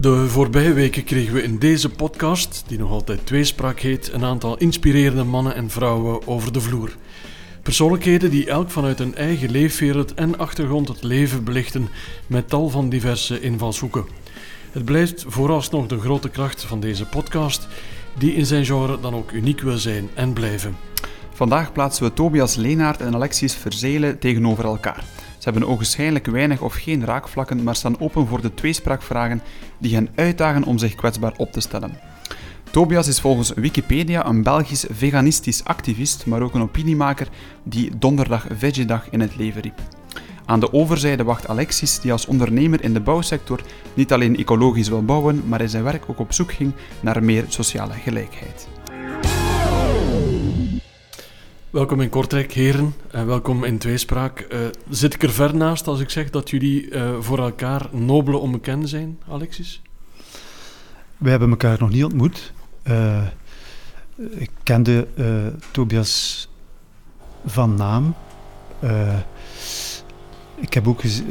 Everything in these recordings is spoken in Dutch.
De voorbije weken kregen we in deze podcast, die nog altijd Tweespraak heet, een aantal inspirerende mannen en vrouwen over de vloer. Persoonlijkheden die elk vanuit hun eigen leefwereld en achtergrond het leven belichten met tal van diverse invalshoeken. Het blijft vooralsnog de grote kracht van deze podcast, die in zijn genre dan ook uniek wil zijn en blijven. Vandaag plaatsen we Tobias Leenaert en Alexis Verzelen tegenover elkaar. Ze hebben ogenschijnlijk weinig of geen raakvlakken, maar staan open voor de tweespraakvragen die hen uitdagen om zich kwetsbaar op te stellen. Tobias is volgens Wikipedia een Belgisch veganistisch activist, maar ook een opiniemaker die Donderdag Veggiedag in het leven riep. Aan de overzijde wacht Alexis, die als ondernemer in de bouwsector niet alleen ecologisch wil bouwen, maar in zijn werk ook op zoek ging naar meer sociale gelijkheid. Welkom in Kortrijk, heren, en welkom in Tweespraak. Uh, zit ik er ver naast als ik zeg dat jullie uh, voor elkaar nobele onbekenden zijn, Alexis? We hebben elkaar nog niet ontmoet. Uh, ik kende Tobias van naam. Ik heb ook gez,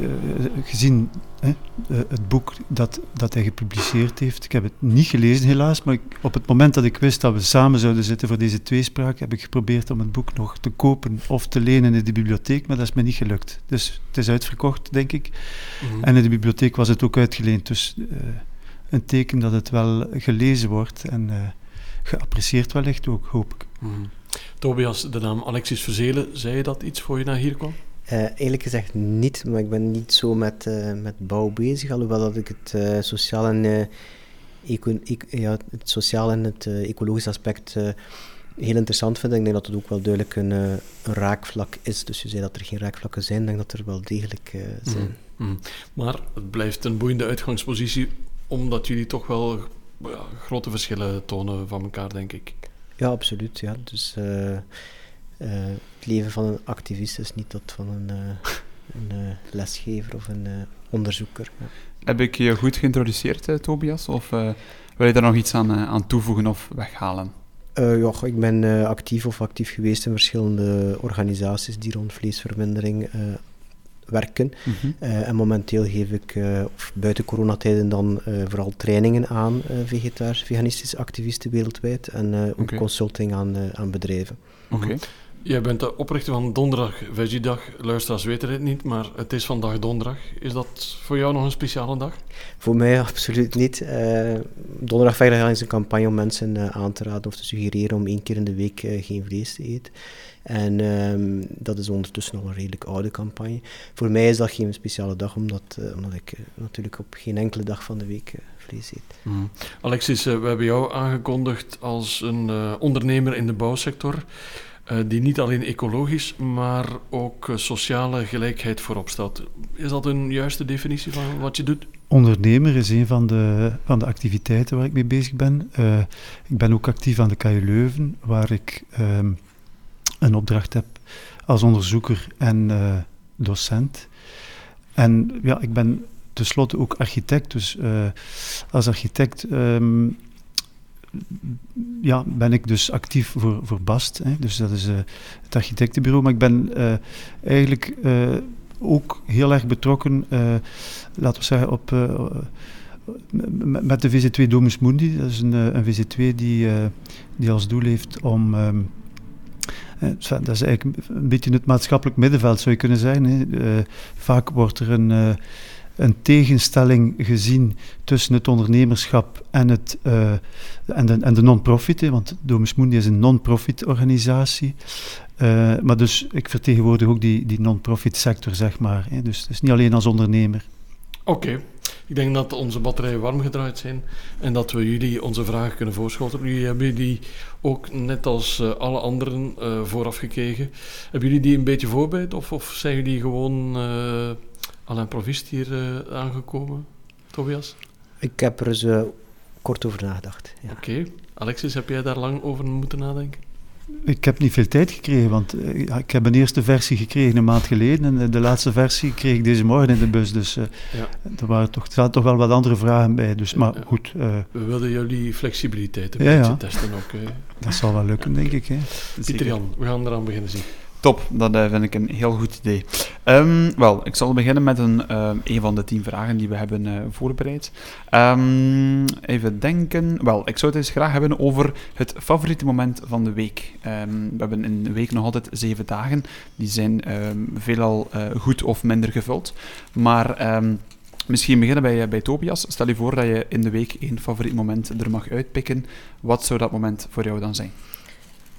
gezien hè, uh, het boek dat, dat hij gepubliceerd heeft. Ik heb het niet gelezen helaas, maar ik, op het moment dat ik wist dat we samen zouden zitten voor deze tweespraak, heb ik geprobeerd om het boek nog te kopen of te lenen in de bibliotheek, maar dat is me niet gelukt. Dus het is uitverkocht, denk ik. Mm -hmm. En in de bibliotheek was het ook uitgeleend. Dus uh, een teken dat het wel gelezen wordt en geapprecieerd wellicht ook, hoop ik. Mm -hmm. Tobias, de naam Alexis Verzelen, zei je dat iets voor je naar hier kwam? Uh, eerlijk gezegd niet, maar ik ben niet zo met, uh, met bouw bezig, alhoewel dat ik het uh, sociaal en, eco ja, het sociaal en het ecologisch aspect heel interessant vind. Ik denk dat het ook wel duidelijk een, een, raakvlak is. Dus je zei dat er geen raakvlakken zijn, ik denk dat er wel degelijk zijn. Mm, mm. Maar het blijft een boeiende uitgangspositie, omdat jullie toch wel ja, grote verschillen tonen van elkaar, denk ik. Ja, absoluut. Ja. Dus... Uh, het leven van een activist is niet dat van een, uh, een uh, lesgever of een onderzoeker. Ja. Heb ik je goed geïntroduceerd, Tobias? Of wil je daar nog iets aan, aan toevoegen of weghalen? ja, ik ben actief of actief geweest in verschillende organisaties die rond vleesvermindering werken. Mm -hmm. uh, en momenteel geef ik, uh, of buiten coronatijden dan, uh, vooral trainingen aan vegetarische, veganistische activisten wereldwijd en ook okay. consulting aan, aan bedrijven. Oké. Okay. Jij bent de oprichter van Donderdag Veggiedag. Luisteraars weten het niet, maar het is vandaag donderdag. Is dat voor jou nog een speciale dag? Voor mij absoluut niet. Uh, donderdag Veggiedag is een campagne om mensen uh, aan te raden of te suggereren om één keer in de week uh, geen vlees te eten. En um, dat is ondertussen al een redelijk oude campagne. Voor mij is dat geen speciale dag, omdat, omdat ik natuurlijk op geen enkele dag van de week vlees eet. Mm. Alexis, we hebben jou aangekondigd als een ondernemer in de bouwsector. Uh, die niet alleen ecologisch, maar ook uh, sociale gelijkheid voorop stelt. Is dat een juiste definitie van wat je doet? Ondernemer is een van de, van de activiteiten waar ik mee bezig ben. Uh, ik ben ook actief aan de KU Leuven, waar ik ehm, een opdracht heb als onderzoeker en docent. En ja, ik ben tenslotte ook architect, dus als architect... Um, ja, ben ik dus actief voor, voor BAST. Hè. Dus dat is uh, het architectenbureau. Maar ik ben uh, eigenlijk uh, ook heel erg betrokken, laten we zeggen, op, met de VZ2 Domus Mundi. Dat is een, een VZ2 die, die als doel heeft om... Um, dat is eigenlijk een beetje het maatschappelijk middenveld, zou je kunnen zeggen. Vaak wordt er een een tegenstelling gezien tussen het ondernemerschap en, het, uh, en de, de non-profit. Want Domus Mundi is een non-profit organisatie. Uh, maar dus ik vertegenwoordig ook die, die non-profit sector, zeg maar. Hè. Dus, dus niet alleen als ondernemer. Oké. Ik denk dat onze batterijen warm gedraaid zijn en dat we jullie onze vragen kunnen voorschotelen. Jullie hebben die ook net als uh, alle anderen vooraf gekregen. Hebben jullie die een beetje voorbereid of, of zijn jullie gewoon Alain Provist hier uh, aangekomen, Tobias? Ik heb er eens uh, kort over nagedacht. Ja. Oké. Okay. Alexis, heb jij daar lang over moeten nadenken? Ik heb niet veel tijd gekregen, want uh, ik heb een eerste versie gekregen een maand geleden en de laatste versie kreeg ik deze morgen in de bus. Dus uh, ja. er, waren toch, er zaten toch wel wat andere vragen bij. Dus, maar ja. goed. Uh, We wilden jullie flexibiliteit een ja, beetje testen ook. Dat zal wel lukken, denk ik. Hè. Pieter Jan, we gaan eraan beginnen zien. Top, dat uh, vind ik een heel goed idee. Um, wel, ik zal beginnen met een, uh, een van de tien vragen die we hebben uh, voorbereid. Um, even denken. Wel, ik zou het eens graag hebben over het favoriete moment van de week. Um, we hebben in de week nog altijd zeven dagen. Die zijn veelal goed of minder gevuld. Maar misschien beginnen bij, bij Tobias. Stel je voor dat je in de week één favoriet moment er mag uitpikken. Wat zou dat moment voor jou dan zijn?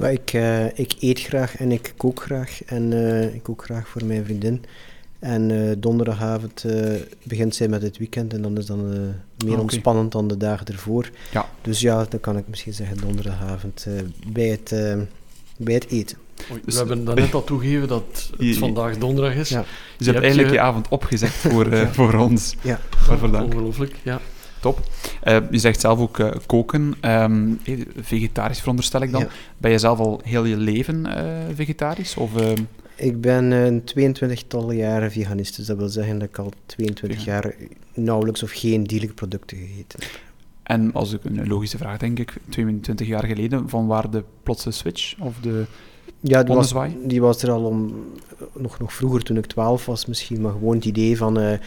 Maar ik, uh, ik eet graag en ik kook graag. En uh, ik kook graag voor mijn vriendin. En uh, donderdagavond begint zij met het weekend en dan is dan meer okay. ontspannend dan de dagen ervoor. Ja. Dus ja, dan kan ik misschien zeggen donderdagavond bij, het, bij het eten. Oei, dus, we hebben net al toegegeven dat het je, vandaag donderdag is. Ja. Dus je, hebt eigenlijk je... je avond opgezet voor, ja. voor ons. Ja. Ongelooflijk, ja. Top. Uh, je zegt zelf ook uh, koken. Um, vegetarisch veronderstel ik dan. Ja. Ben je zelf al heel je leven vegetarisch? Of, ehm? Ik ben een 22-tal jaren veganist. Dus dat wil zeggen dat ik al 22 Vegan. jaar nauwelijks of geen dierlijke producten gegeten heb. En als ik een logische vraag denk ik, 22 jaar geleden, van waar de plotse switch? Of de ja, die was, die was, er al om, nog, nog vroeger toen ik 12 was misschien, maar gewoon het idee van,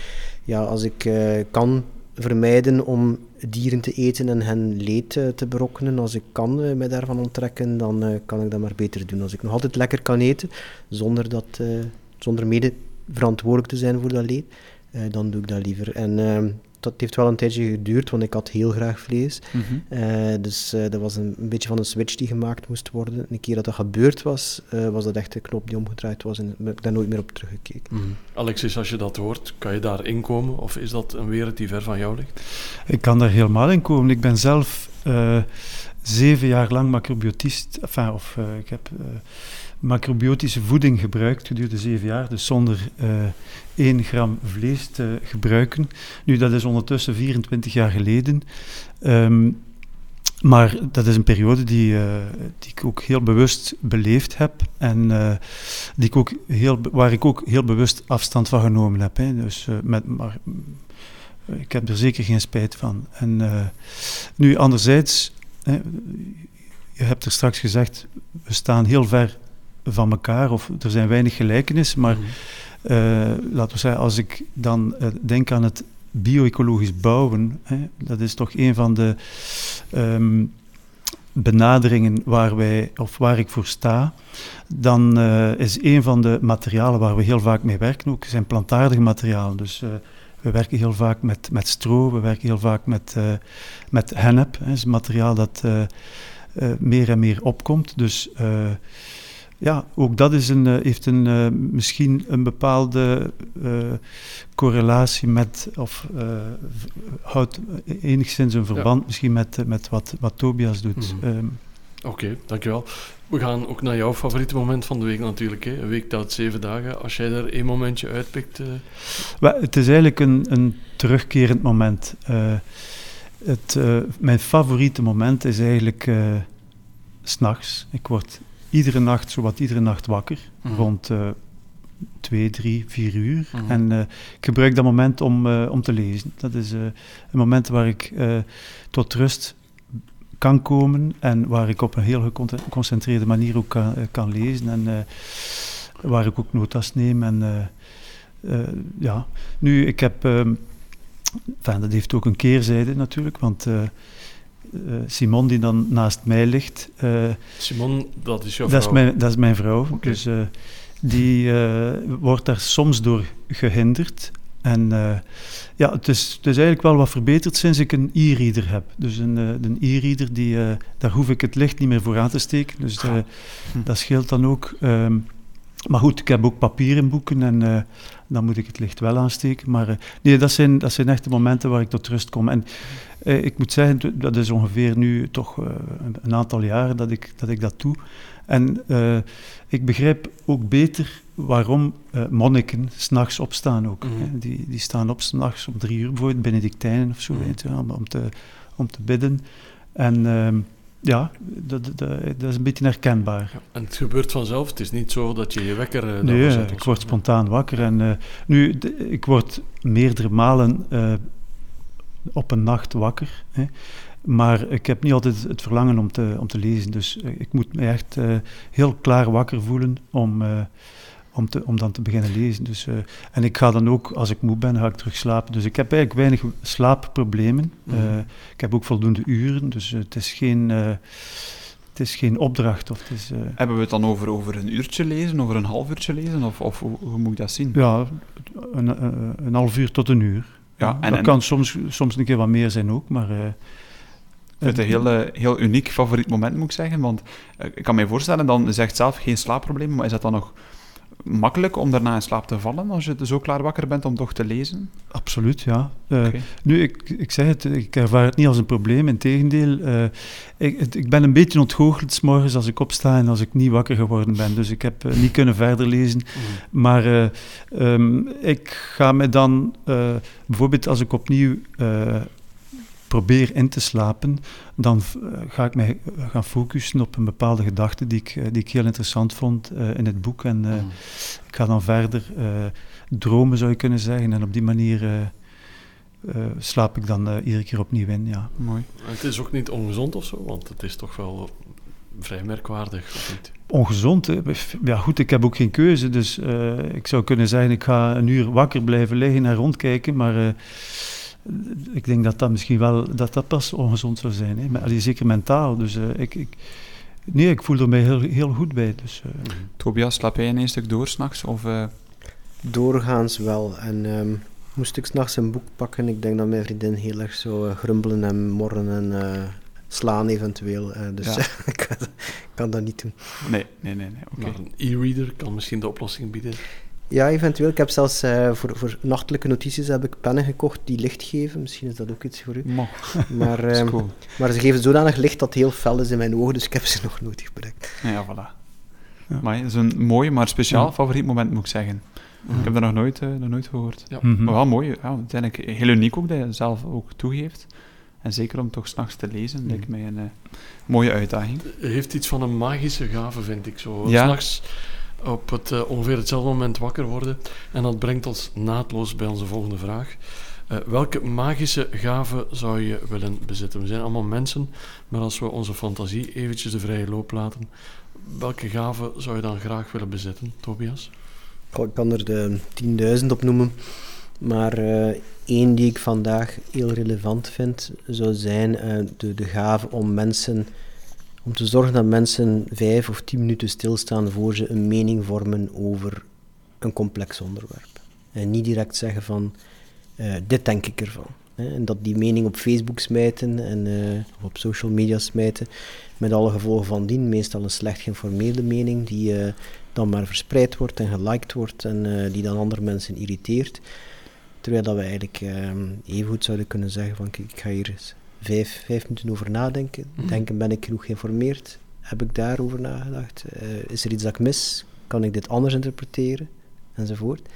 ja, als ik kan vermijden om dieren te eten en hen leed uh, te berokkenen. Als ik kan uh, mij daarvan onttrekken, dan uh, kan ik dat maar beter doen. Als ik nog altijd lekker kan eten, zonder, dat, zonder mede verantwoordelijk te zijn voor dat leed, dan doe ik dat liever. En ehm, dat heeft wel een tijdje geduurd, want ik had heel graag vlees. Mm -hmm. dus dat was een, een, beetje van een switch die gemaakt moest worden. Een keer dat dat gebeurd was, was dat echt de knop die omgedraaid was en ben ik daar nooit meer op teruggekeken. Mm -hmm. Alexis, als je dat hoort, kan je daar inkomen of is dat een wereld die ver van jou ligt? Ik kan daar helemaal in komen. Ik ben zelf uh, zeven jaar lang macrobiotist, enfin, of uh, ik heb macrobiotische voeding gebruikt gedurende zeven jaar, dus zonder uh, 1 gram vlees te gebruiken. Nu, dat is ondertussen 24 jaar geleden. Um, maar dat is een periode die, uh, die ik ook heel bewust beleefd heb en uh, die ik ook heel, waar ik ook heel bewust afstand van genomen heb. Hè. Dus, met, maar, ik heb er zeker geen spijt van. En, nu, anderzijds, hè, je hebt er straks gezegd, we staan heel ver van elkaar, of er zijn weinig gelijkenissen, maar mm -hmm. laten we zeggen, als ik dan denk aan het bio-ecologisch bouwen, hè, dat is toch een van de um, benaderingen waar, wij, of waar ik voor sta, dan uh, is een van de materialen waar we heel vaak mee werken ook, zijn plantaardige materialen. Dus we werken heel vaak met, met stro, we werken heel vaak met, met hennep. Dat is een materiaal dat meer en meer opkomt. Dus ja, ook dat is een, heeft een, uh, misschien een bepaalde uh, correlatie met, of uh, houdt enigszins een verband ja. misschien met, met wat, wat Tobias doet. Mm um, Oké, okay, dankjewel. We gaan ook naar jouw favoriete moment van de week natuurlijk. Hè. Een week telt zeven dagen. Als jij er één momentje uitpikt... Well, het is eigenlijk een, een terugkerend moment. het, mijn favoriete moment is eigenlijk s'nachts. Ik word iedere nacht, zowat iedere nacht wakker, mm. rond uh, twee, drie, vier uur. Mm. En uh, ik gebruik dat moment om, uh, om te lezen. Dat is een moment waar ik tot rust kan komen en waar ik op een heel geconcentreerde manier ook kan, kan lezen en waar ik ook notas neem. En, ja. Nu, ik heb... Enfin, dat heeft ook een keerzijde natuurlijk, want uh, Simon die dan naast mij ligt. Uh, Simon, dat is jouw dat vrouw? Is mijn, dat is mijn vrouw. Okay. Dus uh, die wordt daar soms door gehinderd. En ja, het is, het is eigenlijk wel wat verbeterd sinds ik een e-reader heb. Dus een, een e-reader, die, daar hoef ik het licht niet meer voor aan te steken. Dus hm. dat scheelt dan ook. Um, maar goed, ik heb ook papieren boeken en dan moet ik het licht wel aansteken. Maar nee, dat zijn, dat zijn echt de momenten waar ik tot rust kom. En eh, ik moet zeggen, dat is ongeveer nu toch uh, een aantal jaren dat ik dat, ik dat doe. En uh, ik begrijp ook beter waarom monniken s'nachts opstaan ook. Mm. Die, die staan op s'nachts om drie uur, bijvoorbeeld Benedictijnen of zo, mm. weet je, om, om, te, om te bidden. En ehm, ja, dat, dat, dat, is een beetje herkenbaar. Ja, en het gebeurt vanzelf? Het is niet zo dat je je wekker... Uh, nee, ik word spontaan wakker. En, uh, nu, de, ik word meerdere malen uh, op een nacht wakker. Hè. Maar ik heb niet altijd het verlangen om te, om te lezen. Dus eh, ik moet me echt uh, heel klaar wakker voelen om, uh, om, te, om dan te beginnen lezen. Dus, en ik ga dan ook, als ik moe ben, ga ik terug slapen. Dus ik heb eigenlijk weinig slaapproblemen. Mm. ik heb ook voldoende uren, dus het is geen het is geen opdracht. Of het is. Hebben we het dan over, over een uurtje lezen, over een half uurtje lezen? Of, of hoe, hoe, moet ik dat zien? Ja, een, een half uur tot een uur. Ja, en, dat kan soms, soms een keer wat meer zijn ook, maar... Uh, het een heel, heel uniek favoriet moment, moet ik zeggen. Want ik kan me voorstellen, dan zegt zelf geen slaapproblemen, maar is dat dan nog makkelijk om daarna in slaap te vallen als je zo klaar wakker bent om toch te lezen? Absoluut, ja. Uh, Nu, ik, ik zeg het, ik ervaar het niet als een probleem. Integendeel, uh, ik, ik ben een beetje ontgoocheld s morgens als ik opsta en als ik niet wakker geworden ben. Dus ik heb uh, niet kunnen verder lezen. Mm. Maar um, ik ga me dan, bijvoorbeeld als ik opnieuw probeer in te slapen, dan eh, ga ik mij eh, gaan focussen op een bepaalde gedachte die ik, eh, die ik heel interessant vond in het boek. En mm. ik ga dan verder dromen, zou je kunnen zeggen. En op die manier slaap ik dan iedere keer opnieuw in. Ja. Mooi. Het is ook niet ongezond of zo, want het is toch wel vrij merkwaardig, of niet? Ongezond? Ja, goed, ik heb ook geen keuze. Dus ik zou kunnen zeggen, ik ga een uur wakker blijven liggen en rondkijken, maar ik denk dat dat misschien wel, dat dat pas ongezond zou zijn. Hè. Maar, zeker mentaal. Dus uh, ik, ik, nee, ik voel er mij heel, heel goed bij. Dus, uh. Tobias, slaap jij een stuk door s'nachts? Of, uh... Doorgaans wel. En um, moest ik s'nachts een boek pakken, ik denk dat mijn vriendin heel erg zo grumbelen en morren en slaan eventueel. dus ja. ik kan, dat niet doen. Nee, nee, nee. nee. Okay. Maar een e-reader kan misschien de oplossing bieden. Ja, eventueel. Ik heb zelfs uh, voor, voor nachtelijke notities heb ik pennen gekocht die licht geven. Misschien is dat ook iets voor u. Maar, uh, cool. maar ze geven zodanig licht dat het heel fel is in mijn ogen, dus ik heb ze nog nooit gebruikt. Ja, voilà. Ja. Maar het is een mooi, maar speciaal favoriet moment, moet ik zeggen. Ik heb dat nog nooit, uh, nog nooit gehoord. Ja. Mhm. Maar wel mooi. Ja, uiteindelijk heel uniek ook, dat je zelf ook toegeeft. En zeker om toch s'nachts te lezen, mm. lijkt mij een mooie uitdaging. heeft iets van een magische gave, vind ik zo. Ja. S'nachts op het, uh, ongeveer hetzelfde moment wakker worden. En dat brengt ons naadloos bij onze volgende vraag. Uh, welke magische gave zou je willen bezitten? We zijn allemaal mensen, maar als we onze fantasie eventjes de vrije loop laten, welke gave zou je dan graag willen bezitten, Tobias? ik kan er de 10.000 op noemen, maar uh, één die ik vandaag heel relevant vind, zou zijn de, de gave om mensen om te zorgen dat mensen vijf of tien minuten stilstaan voor ze een mening vormen over een complex onderwerp. En niet direct zeggen van, uh, dit denk ik ervan. En dat die mening op Facebook smijten en uh, op social media smijten, met alle gevolgen van dien. Meestal een slecht geïnformeerde mening die uh, dan maar verspreid wordt en geliked wordt en die dan andere mensen irriteert. Terwijl dat we eigenlijk even goed zouden kunnen zeggen van, kijk, ik ga hier eens vijf, vijf minuten over nadenken. Mhm. Denken, ben ik genoeg geïnformeerd? Heb ik daarover nagedacht? Uh, is er iets dat ik mis? Kan ik dit anders interpreteren? Enzovoort.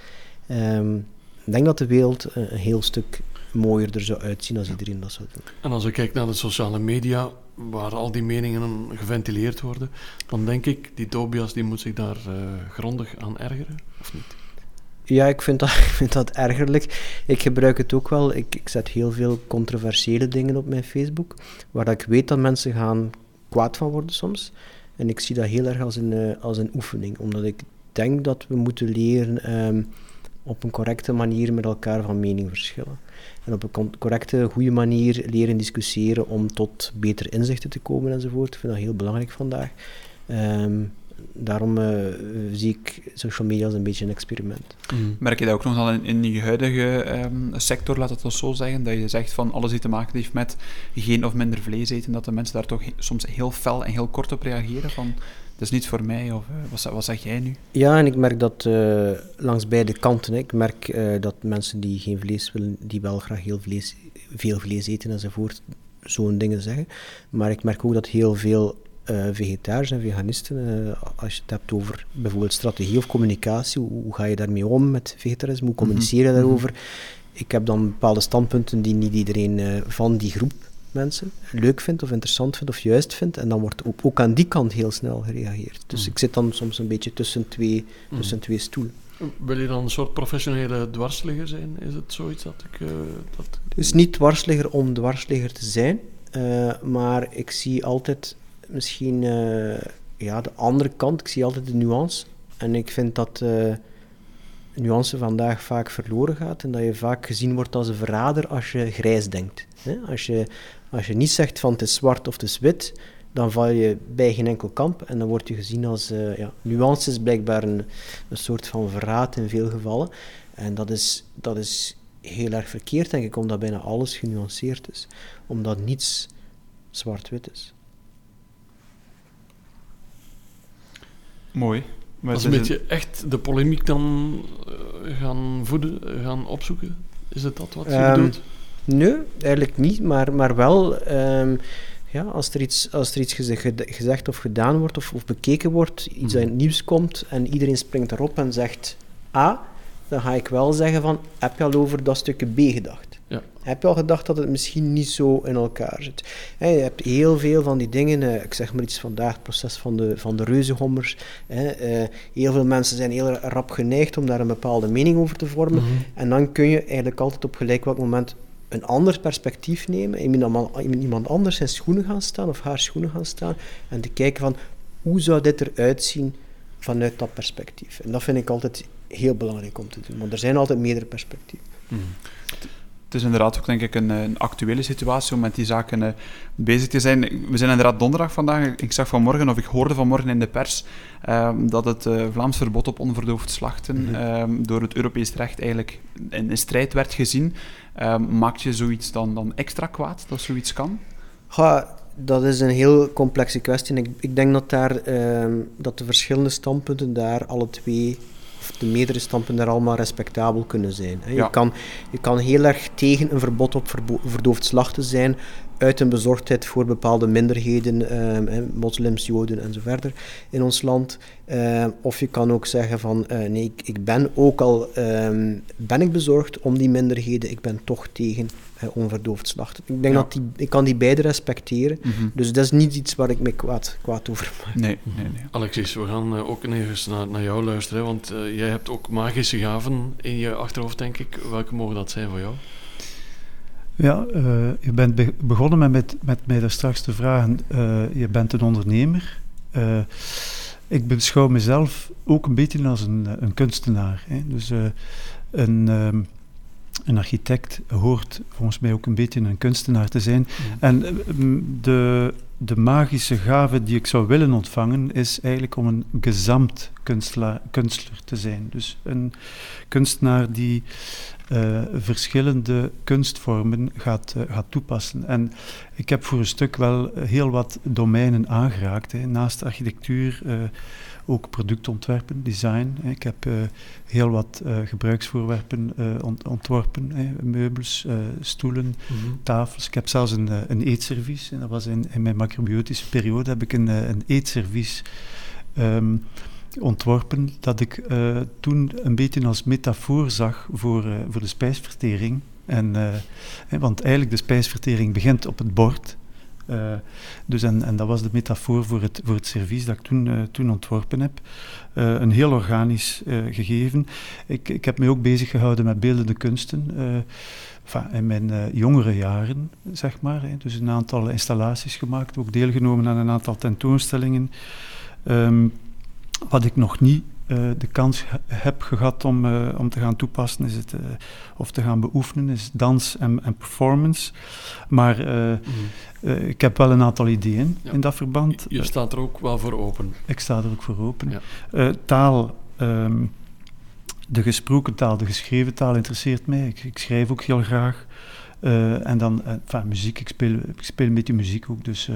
Um, ik denk dat de wereld een heel stuk mooier er zou uitzien als iedereen dat zou doen. En als we kijken naar de sociale media, waar al die meningen geventileerd worden, dan denk ik, die Tobias die moet zich daar uh, grondig aan ergeren, of niet? Ja, ik vind, dat, ik vind dat ergerlijk. Ik gebruik het ook wel. Ik, ik zet heel veel controversiële dingen op mijn Facebook, waar ik weet dat mensen gaan kwaad van worden soms. En ik zie dat heel erg als een, uh, als een oefening, omdat ik denk dat we moeten leren um, op een correcte manier met elkaar van mening verschillen. En op een correcte, goede manier leren discussiëren om tot betere inzichten te komen enzovoort. Ik vind dat heel belangrijk vandaag. Um, daarom uh, zie ik social media als een beetje een experiment. Mm. Merk je dat ook nog dan in, in je huidige um, sector, laat het ons zo zeggen, dat je zegt van alles die te maken heeft met geen of minder vlees eten, dat de mensen daar toch soms heel fel en heel kort op reageren van dat is niet voor mij, of uh, wat, wat, zeg jij nu? Ja, en ik merk dat uh, langs beide kanten. Hè. Ik merk dat mensen die geen vlees willen, die wel graag heel vlees, veel vlees eten enzovoort, zo'n dingen zeggen. Maar ik merk ook dat heel veel vegetariërs en veganisten, uh, als je het hebt over bijvoorbeeld strategie of communicatie, hoe, hoe ga je daarmee om met vegetarisme, hoe communiceer je mhm. daarover? Ik heb dan bepaalde standpunten die niet iedereen uh, van die groep mensen leuk vindt of interessant vindt of juist vindt, en dan wordt ook, ook aan die kant heel snel gereageerd. Dus mhm. ik zit dan soms een beetje tussen twee, mhm. tussen twee stoelen. Wil je dan een soort professionele dwarsligger zijn? Is het zoiets dat ik... Uh, dat... Dus niet dwarsligger om dwarsligger te zijn, eh, maar ik zie altijd misschien eh, ja, de andere kant, ik zie altijd de nuance. En ik vind dat uh, nuance vandaag vaak verloren gaat en dat je vaak gezien wordt als een verrader als je grijs denkt. Hè? Als, je, als je niet zegt van het is zwart of het is wit, dan val je bij geen enkel kamp en dan word je gezien als uh, ja, nuance is blijkbaar een, een soort van verraad in veel gevallen. En dat is, dat is heel erg verkeerd, denk ik, omdat bijna alles genuanceerd is. Omdat niets zwart-wit is. Mooi. Maar Als een beetje echt de polemiek dan uh, gaan voeden, gaan opzoeken? Is het dat wat je um, bedoelt? Nee, eigenlijk niet, maar, maar wel... Um, ja, als er iets, als er iets gezegd of gedaan wordt of, of bekeken wordt, iets mm. dat in het nieuws komt en iedereen springt erop en zegt A, dan ga ik wel zeggen van, heb je al over dat stukje B gedacht? Ja. Heb je al gedacht dat het misschien niet zo in elkaar zit? je hebt heel veel van die dingen, eh, ik zeg maar iets vandaag, het proces van de, van de reuzengommers. Eh, heel veel mensen zijn heel rap geneigd om daar een bepaalde mening over te vormen. Mhm. En dan kun je eigenlijk altijd op gelijk welk moment een ander perspectief nemen, in iemand anders zijn schoenen gaan staan of haar schoenen gaan staan en te kijken van hoe zou dit eruit zien vanuit dat perspectief. En dat vind ik altijd heel belangrijk om te doen, want er zijn altijd meerdere perspectieven. Mhm. Het is inderdaad ook, denk ik, een, een actuele situatie om met die zaken uh, bezig te zijn. We zijn inderdaad donderdag vandaag. Ik zag vanmorgen, of ik hoorde vanmorgen in de pers, uh, dat het uh, Vlaams verbod op onverdoofd slachten mm -hmm. door het Europees recht eigenlijk in, in strijd werd gezien. Ehm, maakt je zoiets dan, dan extra kwaad, dat zoiets kan? Ja, dat is een heel complexe kwestie. Ik, ik denk dat, daar, ehm, dat de verschillende standpunten daar alle twee de meerdere stampen daar allemaal respectabel kunnen zijn. Je, kan, je kan heel erg tegen een verbod op verdoofd slachten zijn, uit een bezorgdheid voor bepaalde minderheden, eh, moslims, joden en zo verder in ons land. Uh, of je kan ook zeggen van uh, nee, ik, ik, ben ook al ehm, ben ik bezorgd om die minderheden, ik ben toch tegen uh, onverdoofd slachten. Ik denk dat die, ik kan die beide respecteren. Mm Dus dat is niet iets waar ik me kwaad, kwaad over maak. Nee, nee, nee. Alexis, we gaan ook eens naar, naar jou luisteren, want jij hebt ook magische gaven in je achterhoofd, denk ik. Welke mogen dat zijn voor jou? Ja, uh, je bent begonnen met, met, met mij daar straks te vragen, uh, je bent een ondernemer. Uh, ik beschouw mezelf ook een beetje als een, een kunstenaar. Hè. Dus een, um, een architect hoort volgens mij ook een beetje een kunstenaar te zijn. En de, de magische gave die ik zou willen ontvangen is eigenlijk om een gezamt kunstler te zijn. Dus een kunstenaar die uh, verschillende kunstvormen gaat, uh, gaat toepassen. En ik heb voor een stuk wel heel wat domeinen aangeraakt. Hè. Naast architectuur uh, ook productontwerpen, design. Hè. Ik heb heel wat gebruiksvoorwerpen ont ontworpen. Hè. Meubels, stoelen, mm -hmm. tafels. Ik heb zelfs een, een eetservies. En dat was in, in mijn macrobiotische periode heb ik een, een eetservies um, ontworpen dat ik uh, toen een beetje als metafoor zag voor, uh, voor de spijsvertering. En, uh, want eigenlijk de spijsvertering begint op het bord. dus en, en dat was de metafoor voor het, voor het servies dat ik toen, toen ontworpen heb. een heel organisch gegeven. Ik, ik heb me ook bezig gehouden met beeldende kunsten. In mijn jongere jaren, zeg maar. Hè. Dus een aantal installaties gemaakt, ook deelgenomen aan een aantal tentoonstellingen. Um, wat ik nog niet uh, de kans heb gehad om, uh, om te gaan toepassen is het, uh, of te gaan beoefenen, is dans en, en performance. Maar mm. ik heb wel een aantal ideeën ja. in dat verband. Je staat er ook wel voor open. Ik sta er ook voor open. Ja. taal, um, de gesproken taal, de geschreven taal interesseert mij. Ik, ik schrijf ook heel graag. en dan, enfin, muziek, ik speel, ik speel een beetje muziek ook, dus...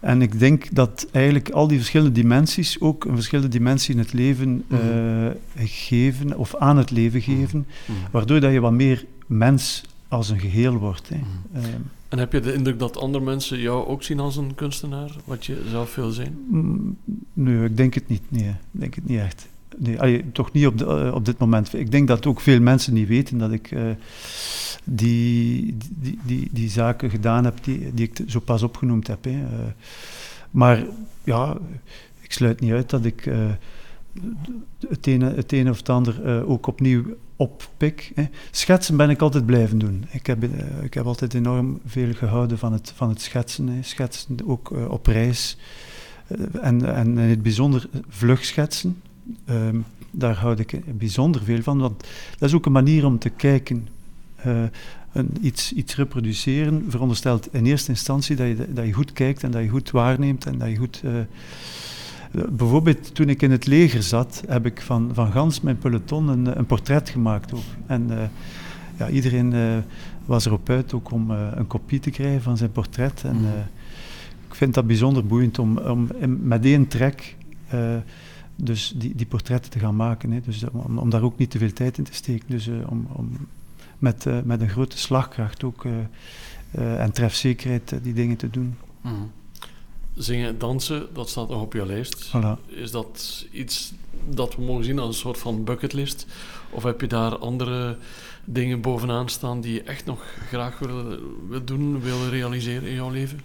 En ik denk dat eigenlijk al die verschillende dimensies ook een verschillende dimensie in het leven mm geven, of aan het leven mhm. geven, mm waardoor dat je wat meer mens als een geheel wordt. Hè. Mm en heb je de indruk dat andere mensen jou ook zien als een kunstenaar, wat je zelf wil zijn? Mm, nee, ik denk het niet. Nee, ik denk het niet echt. Nee, toch niet op, de, uh, op dit moment. Ik denk dat ook veel mensen niet weten dat ik uh, die, die, die, die, zaken gedaan heb die, die ik zo pas opgenoemd heb. Hè. Uh, maar ja, ik sluit niet uit dat ik het, ene, het ene of het ander ook opnieuw oppik. Hè. Schetsen ben ik altijd blijven doen. Ik heb, eh, ik heb altijd enorm veel gehouden van het, van het schetsen. Hè. Schetsen ook eh, op reis. Eh, en, en in het bijzonder vlugschetsen. Ehm, daar houd ik bijzonder veel van, want dat is ook een manier om te kijken. Uh, een, iets, iets reproduceren veronderstelt in eerste instantie dat je, dat je goed kijkt en dat je goed waarneemt en dat je goed... Uh, bijvoorbeeld toen ik in het leger zat, heb ik van, van gans mijn peloton een, een portret gemaakt ook. En uh, ja, iedereen was erop uit ook om een kopie te krijgen van zijn portret. En mhm. ik vind dat bijzonder boeiend om, om met één trek dus die, die portretten te gaan maken. Hè. Dus om, om, daar ook niet te veel tijd in te steken. Dus uh, om, om met, uh, met een grote slagkracht ook uh, en trefzekerheid die dingen te doen. Mm. Zingen, dansen, dat staat nog op je lijst. Voilà. Is dat iets dat we mogen zien als een soort van bucketlist? Of heb je daar andere dingen bovenaan staan die je echt nog graag wil, wil doen, wil realiseren in jouw leven?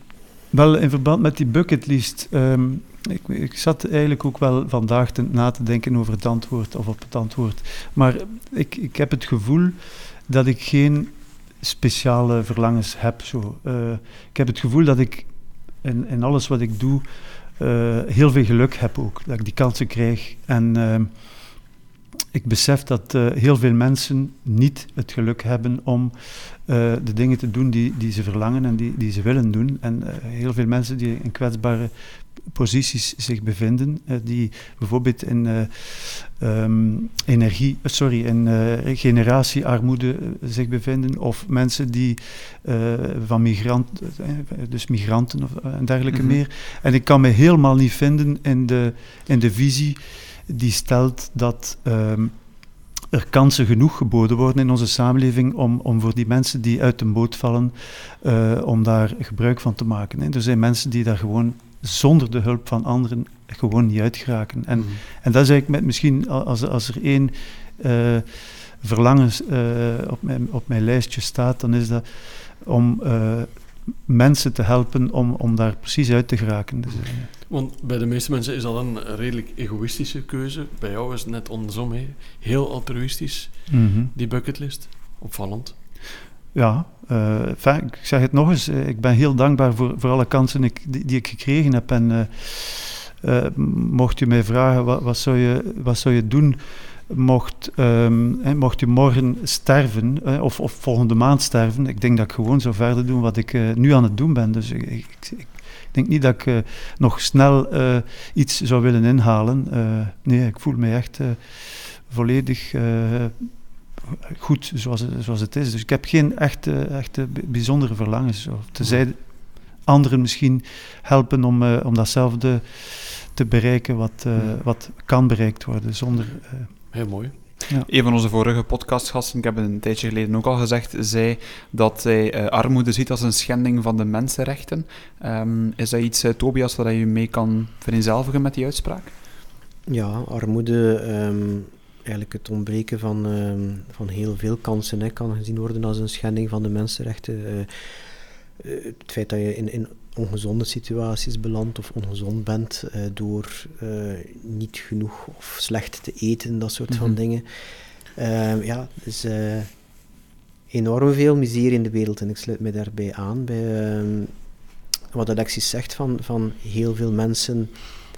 Wel, in verband met die bucketlist, um, ik, ik, zat eigenlijk ook wel vandaag te, na te denken over het antwoord of op het antwoord. Maar ik, ik heb het gevoel dat ik geen speciale verlangens heb. Zo. Uh, ik heb het gevoel dat ik in, in alles wat ik doe uh, heel veel geluk heb ook. Dat ik die kansen krijg. En uh, ik besef dat uh, heel veel mensen niet het geluk hebben om uh, de dingen te doen die, die ze verlangen en die, die ze willen doen. En uh, heel veel mensen die in kwetsbare posities zich bevinden, die bijvoorbeeld in um, energie, sorry, in generatiearmoede zich bevinden, of mensen die van migranten, dus migranten of, en dergelijke mm -hmm. meer. En ik kan me helemaal niet vinden in de, in de visie die stelt dat um, er kansen genoeg geboden worden in onze samenleving om, om voor die mensen die uit de boot vallen, uh, om daar gebruik van te maken. Hè. Er zijn mensen die daar gewoon zonder de hulp van anderen gewoon niet uit geraken. En, mm. en dat is eigenlijk met, misschien als, als er één uh, verlangen uh, op, mijn, op mijn lijstje staat, dan is dat om mensen te helpen om, om daar precies uit te geraken. Dus, want bij de meeste mensen is dat een redelijk egoïstische keuze. Bij jou is het net andersom. Hè. Heel altruïstisch, mm -hmm. die bucketlist. Opvallend. Ja, uh, enfin, ik zeg het nog eens. Ik ben heel dankbaar voor, voor alle kansen ik, die, die, ik gekregen heb. En uh, uh, mocht je mij vragen, wat, wat, zou je, wat zou je doen mocht, um, hè, mocht u morgen sterven, of, of, volgende maand sterven? Ik denk dat ik gewoon zou verder doen wat ik nu aan het doen ben. Dus ik ik denk niet dat ik uh, nog snel uh, iets zou willen inhalen. Uh, nee, ik voel me echt volledig goed zoals, zoals het is. Dus ik heb geen echte, echte bijzondere verlangens. Tenzij anderen misschien helpen om, om datzelfde te bereiken wat, wat kan bereikt worden zonder... Heel mooi. Ja. Een van onze vorige podcastgasten, ik heb het een tijdje geleden ook al gezegd, zei dat hij uh, armoede ziet als een schending van de mensenrechten. Um, is dat iets, uh, Tobias, waar je mee kan vereenzelvigen met die uitspraak? Ja, armoede, um, eigenlijk het ontbreken van, um, van heel veel kansen, hè, kan gezien worden als een schending van de mensenrechten. Uh, het feit dat je in, in ongezonde situaties belandt of ongezond bent uh, door uh, niet genoeg of slecht te eten, dat soort mm -hmm. van mhm. dingen. Uh, ja, dus enorm veel miserie in de wereld en ik sluit me daarbij aan bij ehm, wat Alexis zegt van, van heel veel mensen.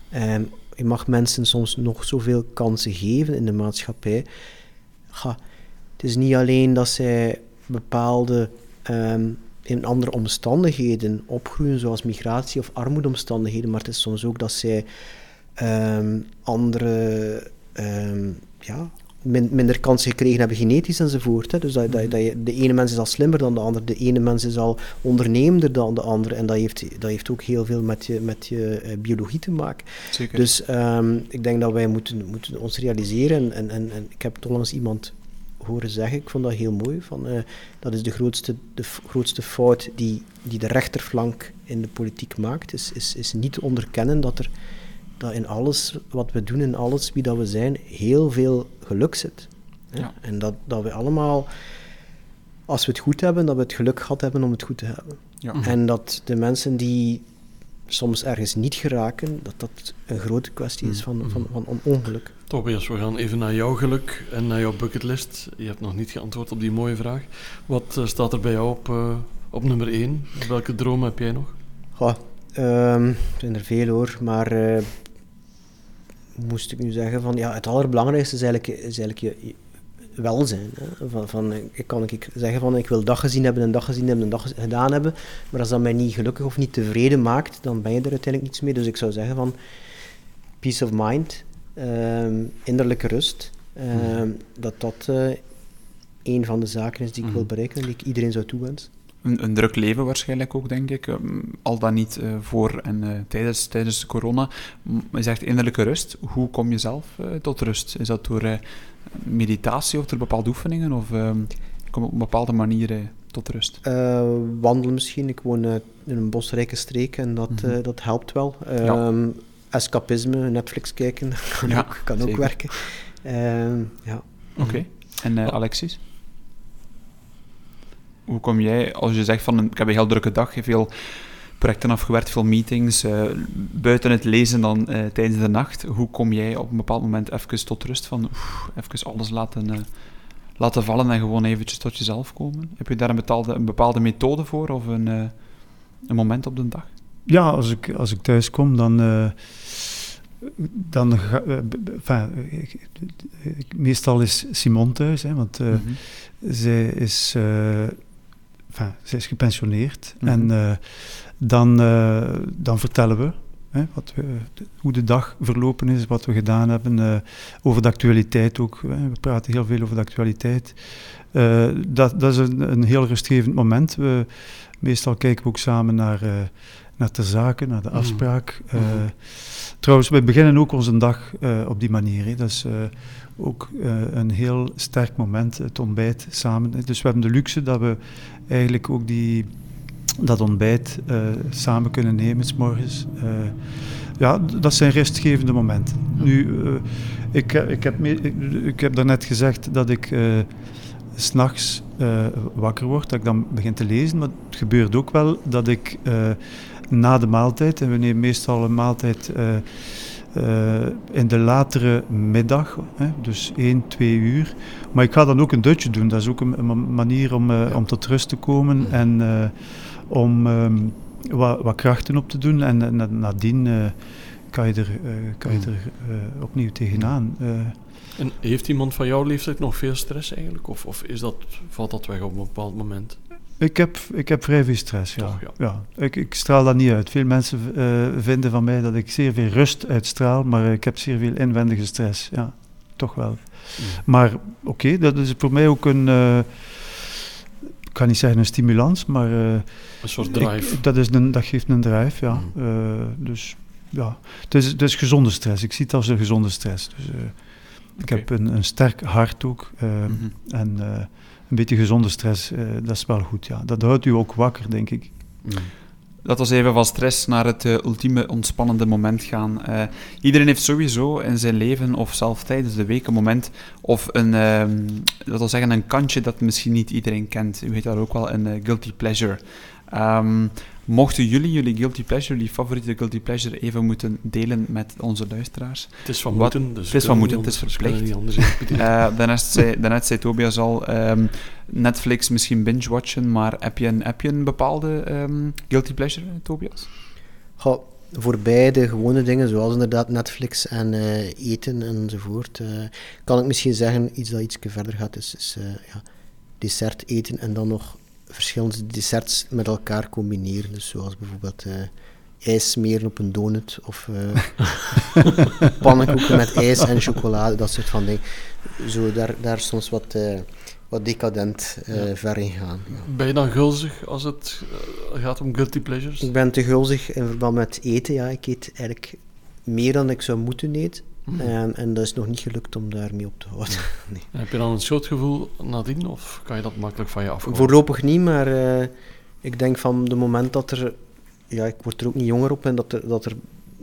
Ehm, je mag mensen soms nog zoveel kansen geven in de maatschappij. Ja, het is niet alleen dat zij bepaalde um, in andere omstandigheden opgroeien, zoals migratie of armoedeomstandigheden, maar het is soms ook dat zij um, andere, um, ja, min, minder kansen gekregen hebben genetisch enzovoort. Hè. Dus dat, dat, dat je, de ene mens is al slimmer dan de ander, de ene mens is al ondernemender dan de andere, en dat heeft, dat heeft ook heel veel met je, met je uh, biologie te maken. Zeker. Dus um, ik denk dat wij moeten, moeten ons realiseren, en, en, en ik heb onlangs iemand horen zeggen. Ik vond dat heel mooi. Van, uh, dat is de grootste, de grootste fout die, die de rechterflank in de politiek maakt. Is, is, is niet te onderkennen dat er dat in alles wat we doen, in alles wie dat we zijn, heel veel geluk zit. Ja. En dat, dat we allemaal, als we het goed hebben, dat we het geluk gehad hebben om het goed te hebben. Ja. En dat de mensen die soms ergens niet geraken, dat dat een grote kwestie is van, Mm. van, van on- ongeluk. Tobias, we gaan even naar jouw geluk en naar jouw bucketlist. Je hebt nog niet geantwoord op die mooie vraag. Wat eh, staat er bij jou op, eh, op nummer 1? Welke droom heb jij nog? Goh, ehm, er zijn er veel hoor, maar eh, moest ik nu zeggen van ja, het allerbelangrijkste is eigenlijk, is eigenlijk je, je welzijn. Hè? Van, van, ik kan ik zeggen van ik wil dag gezien hebben, een dag gezien hebben, een dag gedaan hebben, maar als dat mij niet gelukkig of niet tevreden maakt, dan ben je er uiteindelijk niets mee. Dus ik zou zeggen van peace of mind, innerlijke rust, ehm, dat dat eh, een van de zaken is die ik wil Mhm. bereiken en die ik iedereen zou toewensen. Een, een druk leven waarschijnlijk ook, denk ik. Ehm, al dan niet eh, voor en eh, tijdens, tijdens corona. M- Je zegt innerlijke rust. Hoe kom je zelf tot rust? Is dat door meditatie of door bepaalde oefeningen? Of ehm, kom je op een bepaalde manier tot rust? Wandelen misschien. Ik woon in een bosrijke streek en dat, Mhm. dat helpt wel. Ja. Ehm, Escapisme, Netflix kijken, kan, Ja, ook, kan ook werken. Ehm, ja. Oké. En eh, Alexis? Hoe kom jij, als je zegt van een- ik heb een heel drukke dag, veel projecten afgewerkt, veel meetings, eh, buiten het lezen dan eh, tijdens de nacht, hoe kom jij op een bepaald moment even tot rust van oef, even alles laten, eh, laten vallen en gewoon eventjes tot jezelf komen? Heb je daar een bepaalde, een bepaalde methode voor of een, eh, een moment op de dag? Ja, als ik, als ik thuis kom, dan. eh, dan ga, eh, enfin, meestal is Simon thuis, hè, want Mhm. zij, is, enfin, zij is gepensioneerd. Mhm. En dan, dan vertellen we hè, wat we, hoe de dag verlopen is, wat we gedaan hebben. over de actualiteit ook. Hè. We praten heel veel over de actualiteit. Dat, dat is een, een heel rustgevend moment. We, meestal kijken we ook samen naar, naar de zaken, naar de Mhm. afspraak. Eh, Mhm. Trouwens, we beginnen ook onze dag eh, op die manier. Hè. Dat is eh, ook een heel sterk moment, het ontbijt samen. Dus we hebben de luxe dat we eigenlijk ook die, dat ontbijt samen kunnen nemen, s morgens. Ja, dat zijn rustgevende momenten. Nu, ik, ik, heb me, ik, ik heb daarnet gezegd dat ik s'nachts eh wakker word, dat ik dan begin te lezen. Maar het gebeurt ook wel dat ik na de maaltijd, en we nemen meestal een maaltijd eh, eh, in de latere middag, hè, dus 1, 2 uur. Maar ik ga dan ook een dutje doen. Dat is ook een, een ma- manier om, eh, Ja. om tot rust te komen en om ehm, wat, wat krachten op te doen. En na- nadien kan je er, kan je er opnieuw tegenaan. En heeft iemand van jouw leeftijd nog veel stress eigenlijk? Of, of is dat, valt dat weg op een bepaald moment? Ik heb, ik heb vrij veel stress, ja. Toch, ja. ja. Ik, ik straal dat niet uit. Veel mensen eh, vinden van mij dat ik zeer veel rust uitstraal, maar ik heb zeer veel inwendige stress. Ja, toch wel. Maar oké, dat is voor mij ook een, eh, ik kan niet zeggen een stimulans, maar eh, Een soort ik- drive. dat, is een, dat geeft een drive, ja. Mm. Dus ja, het is, het is gezonde stress. Ik zie het als een gezonde stress. Dus, ik heb een, een sterk hart ook. Mhm. en een beetje gezonde stress, eh, dat is wel goed. Ja. Dat houdt u ook wakker, denk ik. Dat was even van stress naar het eh, ultieme ontspannende moment gaan. Eh, iedereen heeft sowieso in zijn leven, of zelf tijdens de week, een moment of een, ehm, dat wil zeggen, een kantje dat misschien niet iedereen kent. U weet dat ook wel, een guilty pleasure. Ehm, mochten jullie jullie guilty pleasure, die favoriete guilty pleasure, even moeten delen met onze luisteraars? Het is van Wat- moeten. Dus het is van moeten, het is verplicht. niet anders interpreteren. Eh, daarnet, zei, daarnet zei Tobias al, ehm, Netflix misschien binge-watchen, maar heb je een, heb je een bepaalde ehm, guilty pleasure, Tobias? Goh, voor beide gewone dingen, zoals inderdaad Netflix en eh, eten enzovoort, eh, kan ik misschien zeggen, iets dat iets verder gaat, is, is eh, ja, dessert eten en dan nog verschillende desserts met elkaar combineren. Dus zoals bijvoorbeeld eh, ijs smeren op een donut of eh pannenkoeken met ijs en chocolade, dat soort van dingen. Zo daar, daar soms wat, eh, wat decadent Ja. ver in gaan. Ja. Ben je dan gulzig als het gaat om guilty pleasures? Ik ben te gulzig in verband met eten. Ja. Ik eet eigenlijk meer dan ik zou moeten eten. Mhm. En, en dat is nog niet gelukt om daarmee op te houden. Nee. En Heb je dan een schuldgevoel nadien of kan je dat makkelijk van je afhouden? Voorlopig niet, maar eh, ik denk van de moment dat er... Ja, ik word er ook niet jonger op en dat er, dat er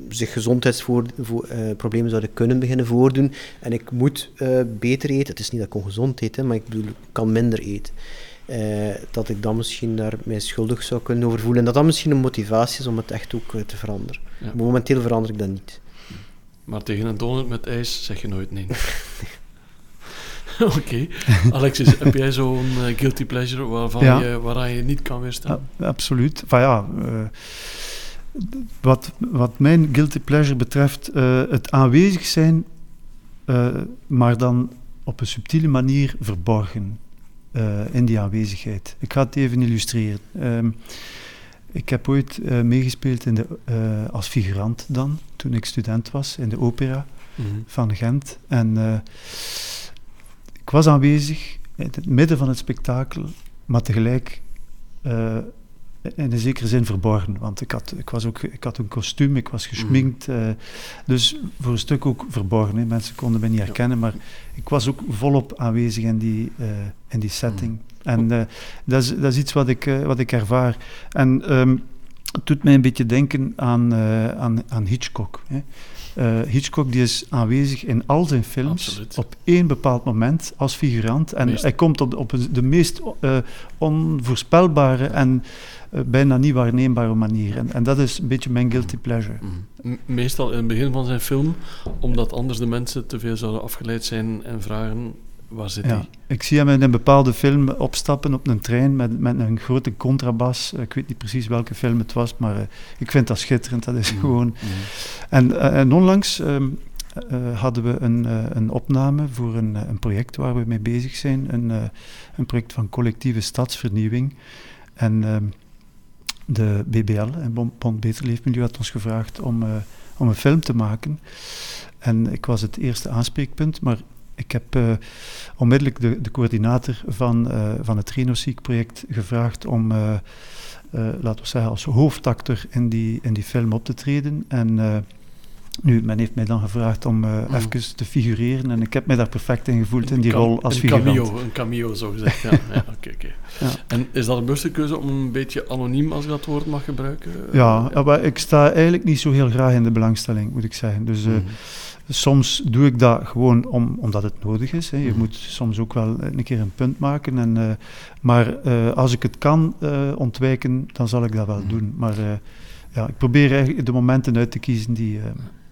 zich gezondheidsproblemen zouden kunnen beginnen voordoen. En ik moet eh, beter eten. Het is niet dat ik ongezond eet, hè, maar ik bedoel, ik kan minder eten. eh, dat ik dan misschien daar mij schuldig zou kunnen over voelen. En dat dat misschien een motivatie is om het echt ook eh, te veranderen. Ja. Maar momenteel verander ik dat niet. Maar tegen een donut met ijs zeg je nooit nee. Oké. Alexis, heb jij zo'n eh, guilty pleasure waarvan Ja. je, waaraan je niet kan weerstaan? Ja, absoluut. Van ja, eh, wat, wat mijn guilty pleasure betreft, eh, het aanwezig zijn, eh, maar dan op een subtiele manier verborgen eh, in die aanwezigheid. Ik ga het even illustreren. Ehm, ik heb ooit eh, meegespeeld in de, eh, als figurant dan, toen ik student was, in de opera Mhm. van Gent. En eh, ik was aanwezig in het midden van het spektakel, maar tegelijk in een zekere zin verborgen. Want ik had, ik was ook, ik had een kostuum, ik was gesminkt. eh, dus voor een stuk ook verborgen. Hè. Mensen konden me niet herkennen, maar ik was ook volop aanwezig in die, in die setting. En eh, dat, is, dat is iets wat ik, eh, wat ik ervaar. En ehm, het doet mij een beetje denken aan, eh, aan, aan Hitchcock. Hè. Hitchcock die is aanwezig in al zijn films Absoluut. op één bepaald moment als figurant. En Meest- hij komt op, op de meest onvoorspelbare en bijna niet waarneembare manier. En, en dat is een beetje mijn guilty pleasure. Mhm. Meestal in het begin van zijn film, omdat anders de mensen te veel zouden afgeleid zijn en vragen, waar zit Ja. Ik zie hem in een bepaalde film opstappen op een trein met, met een grote contrabas. Ik weet niet precies welke film het was, maar eh, ik vind dat schitterend. Dat is Mhm. gewoon... Mhm. En, eh, en onlangs ehm, eh, hadden we een, een opname voor een, een project waar we mee bezig zijn. Een, een project van collectieve stadsvernieuwing. En ehm, de BBL, en Bond Beter Leefmilieu, had ons gevraagd om, om een film te maken. En ik was het eerste aanspreekpunt, maar ik heb eh, onmiddellijk de, de coördinator van, eh, van het Renosiek-project gevraagd om, eh, laten we zeggen, als hoofdacteur in die, in die film op te treden. En nu, men heeft mij dan gevraagd om Mhm. even te figureren en ik heb mij daar perfect in gevoeld in die rol als een figurant. cameo, een cameo, zo gezegd. Ja, ja. Ja. En is dat een bewuste keuze om een beetje anoniem, als ik dat woord mag gebruiken? Ja, ja, maar ik sta eigenlijk niet zo heel graag in de belangstelling, moet ik zeggen. Dus Mhm. Soms doe ik dat gewoon om, omdat het nodig is. Hè. Je Mhm. moet soms ook wel een keer een punt maken. En, eh, maar eh, als ik het kan eh, ontwijken, dan zal ik dat wel Mhm. doen. Maar ja, ik probeer eigenlijk de momenten uit te kiezen die...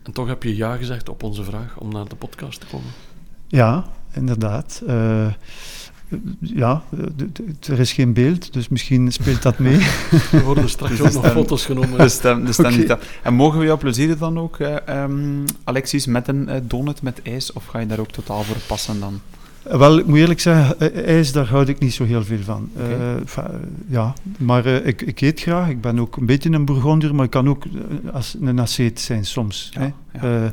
En toch heb je ja gezegd op onze vraag om naar de podcast te komen. ja, inderdaad. Ja, er is geen beeld, dus misschien speelt dat mee. Er worden straks Dus ook nog dan- foto's genomen. De stem, de stem Oké. niet aan. En mogen we jou plezieren dan ook, eh, ehm, Alexis, met een eh, donut met ijs? Of ga je daar ook totaal voor passen dan? Wel, ik moet eerlijk zeggen, eh, ijs, daar houd ik niet zo heel veel van. Eh, ja, maar eh, ik, ik eet graag. Ik ben ook een beetje een bourgondier, maar ik kan ook eh, als een asceet zijn soms. Ja, hè. ja. Eh,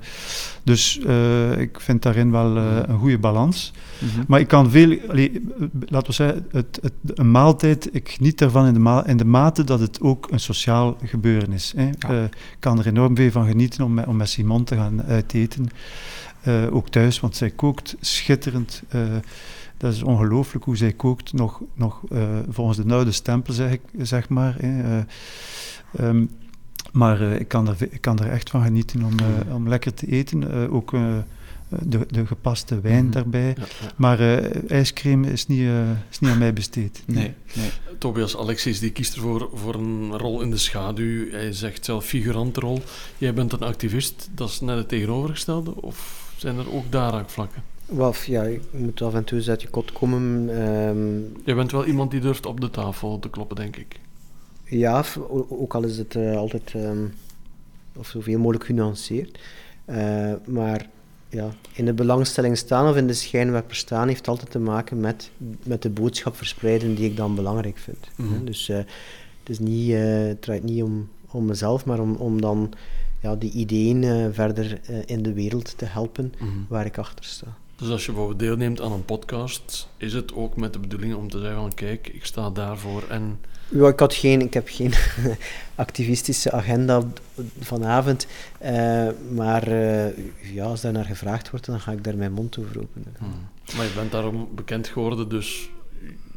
dus eh, ik vind daarin wel eh, een goede balans. Mhm. Maar ik kan veel, allee, eh, laten we zeggen, het, het, een maaltijd, ik geniet daarvan in de, ma in de mate dat het ook een sociaal gebeuren is. Hè. Ja. Eh, ik kan er enorm veel van genieten om met, om met Simon te gaan uiteten. Eh, ook thuis, want zij kookt schitterend. Eh, dat is ongelooflijk hoe zij kookt, nog, nog eh, volgens de oude stempel, zeg, ik, zeg maar. Hè. Eh, ehm, maar eh, ik, kan er, ik kan er echt van genieten om, eh, om lekker te eten. Eh, ook eh, de, de gepaste wijn Mhm. daarbij. Ja, ja. Maar eh, ijscreme is niet, eh, is niet aan mij besteed. Nee, nee. Tobias Alexis die kiest ervoor voor een rol in de schaduw. Hij zegt zelf figurantrol. Jij bent een activist. Dat is net het tegenovergestelde? Of zijn er ook daar raakvlakken? Wel, ja, je moet af en toe eens uit je kot komen. ehm, Jij bent wel iemand die durft op de tafel te kloppen, denk ik. ja, ook al is het eh, altijd ehm, of zoveel mogelijk genuanceerd. Eh, maar ja, in de belangstelling staan of in de schijnwerper staan heeft altijd te maken met, met de boodschap verspreiden die ik dan belangrijk vind. Mhm. Dus eh, het, is niet, het draait niet om, om mezelf, maar om, om dan ja, die ideeën eh, verder eh, in de wereld te helpen Mhm. waar ik achter sta. Dus als je bijvoorbeeld deelneemt aan een podcast, is het ook met de bedoeling om te zeggen van kijk, ik sta daarvoor en... Ja, ik, had geen, ik heb geen activistische agenda vanavond, eh, maar eh, ja, als daar naar gevraagd wordt, dan ga ik daar mijn mond over openen. Mhm. Maar je bent daarom bekend geworden, dus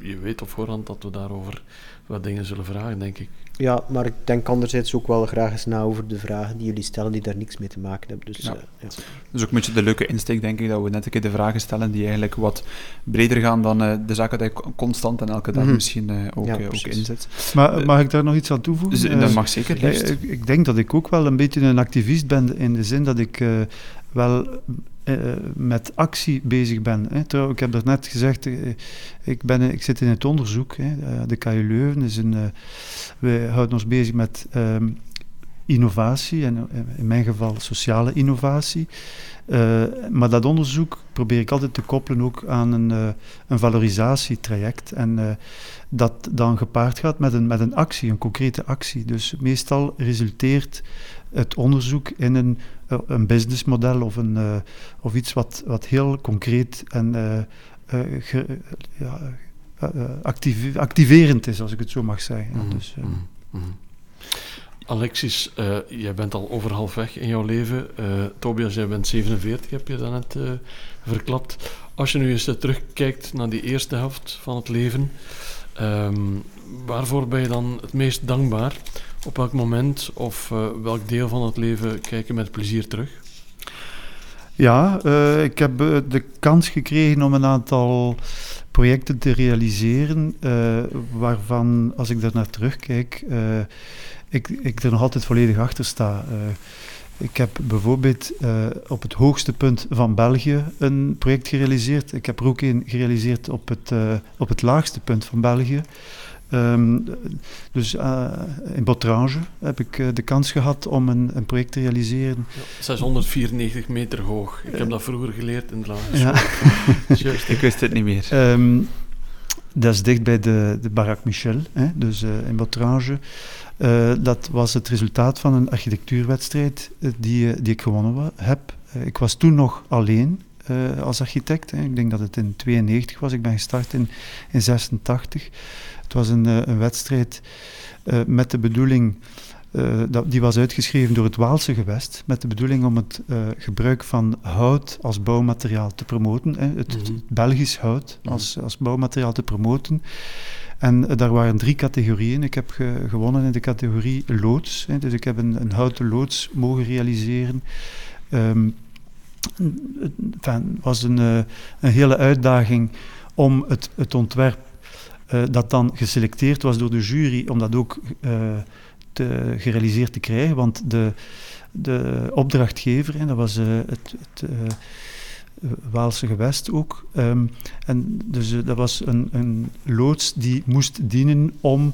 je weet op voorhand dat we daarover wat dingen zullen vragen, denk ik. Ja, maar ik denk anderzijds ook wel graag eens na over de vragen die jullie stellen die daar niks mee te maken hebben. Dus, Ja. eh, ja. Dus ook een beetje de leuke insteek, denk ik, dat we net een keer de vragen stellen die eigenlijk wat breder gaan dan eh, de zaken die je constant en elke dag Mhm. misschien eh, ook, Ja, ook inzet. Maar mag ik daar nog iets aan toevoegen? Dus, dat mag zeker, ik, ik denk dat ik ook wel een beetje een activist ben in de zin dat ik eh, wel eh, met actie bezig ben. Hè. Ik heb daarnet gezegd, eh, ik, ben, ik zit in het onderzoek. Hè. Eh, de KU Leuven is een... eh, wij houden ons bezig met ehm, innovatie, en eh, in mijn geval sociale innovatie. Eh, maar dat onderzoek probeer ik altijd te koppelen ook aan een, eh, een valorisatietraject. En eh, dat dan gepaard gaat met een, met een actie, een concrete actie. Dus meestal resulteert het onderzoek in een, eh, een businessmodel of, een, eh, of iets wat, wat heel concreet en eh, eh, ge- ja, eh, eh, activerend is, als ik het zo mag zeggen. Mhm, dus, eh, mhm, mhm. Alexis, eh, jij bent al over half weg in jouw leven. Eh, Tobias, jij bent 47, heb je daarnet eh verklapt. Als je nu eens eh, terugkijkt naar die eerste helft van het leven, ehm, waarvoor ben je dan het meest dankbaar? Op welk moment of eh, welk deel van het leven kijk je met plezier terug? Ja, eh, ik heb eh, de kans gekregen om een aantal projecten te realiseren, waarvan, als ik daar naar terugkijk, ik, ik er nog altijd volledig achter sta. Ik heb bijvoorbeeld op het hoogste punt van België een project gerealiseerd. Ik heb er ook een gerealiseerd op het, op het laagste punt van België. Ehm, dus eh, in Botrange heb ik eh, de kans gehad om een, een project te realiseren. 694 meter hoog. Ik heb dat vroeger geleerd in de lagere Ja. Ik wist het niet meer. Ehm, dat is dicht bij de, de Barak Michel, hè, dus eh, in Botrange. Eh, dat was het resultaat van een architectuurwedstrijd die, die ik gewonnen heb. Ik was toen nog alleen eh, als architect. Hè. Ik denk dat het in 92 was. Ik ben gestart in, in 86. Het was een, eh, een wedstrijd eh, met de bedoeling... dat, die was uitgeschreven door het Waalse gewest met de bedoeling om het gebruik van hout als bouwmateriaal te promoten. Hè, het, het Mhm. Belgisch hout als, als bouwmateriaal te promoten. En daar waren drie categorieën. Ik heb ge- gewonnen in de categorie loods. Hè, dus ik heb een, een houten loods mogen realiseren. Ehm, het was een, eh, een hele uitdaging om het, het ontwerp eh, dat dan geselecteerd was door de jury, om dat ook eh, te, gerealiseerd te krijgen. Want de, de opdrachtgever, hè, dat was het, het Waalse gewest ook. ehm, en dus dat was een, een loods die moest dienen om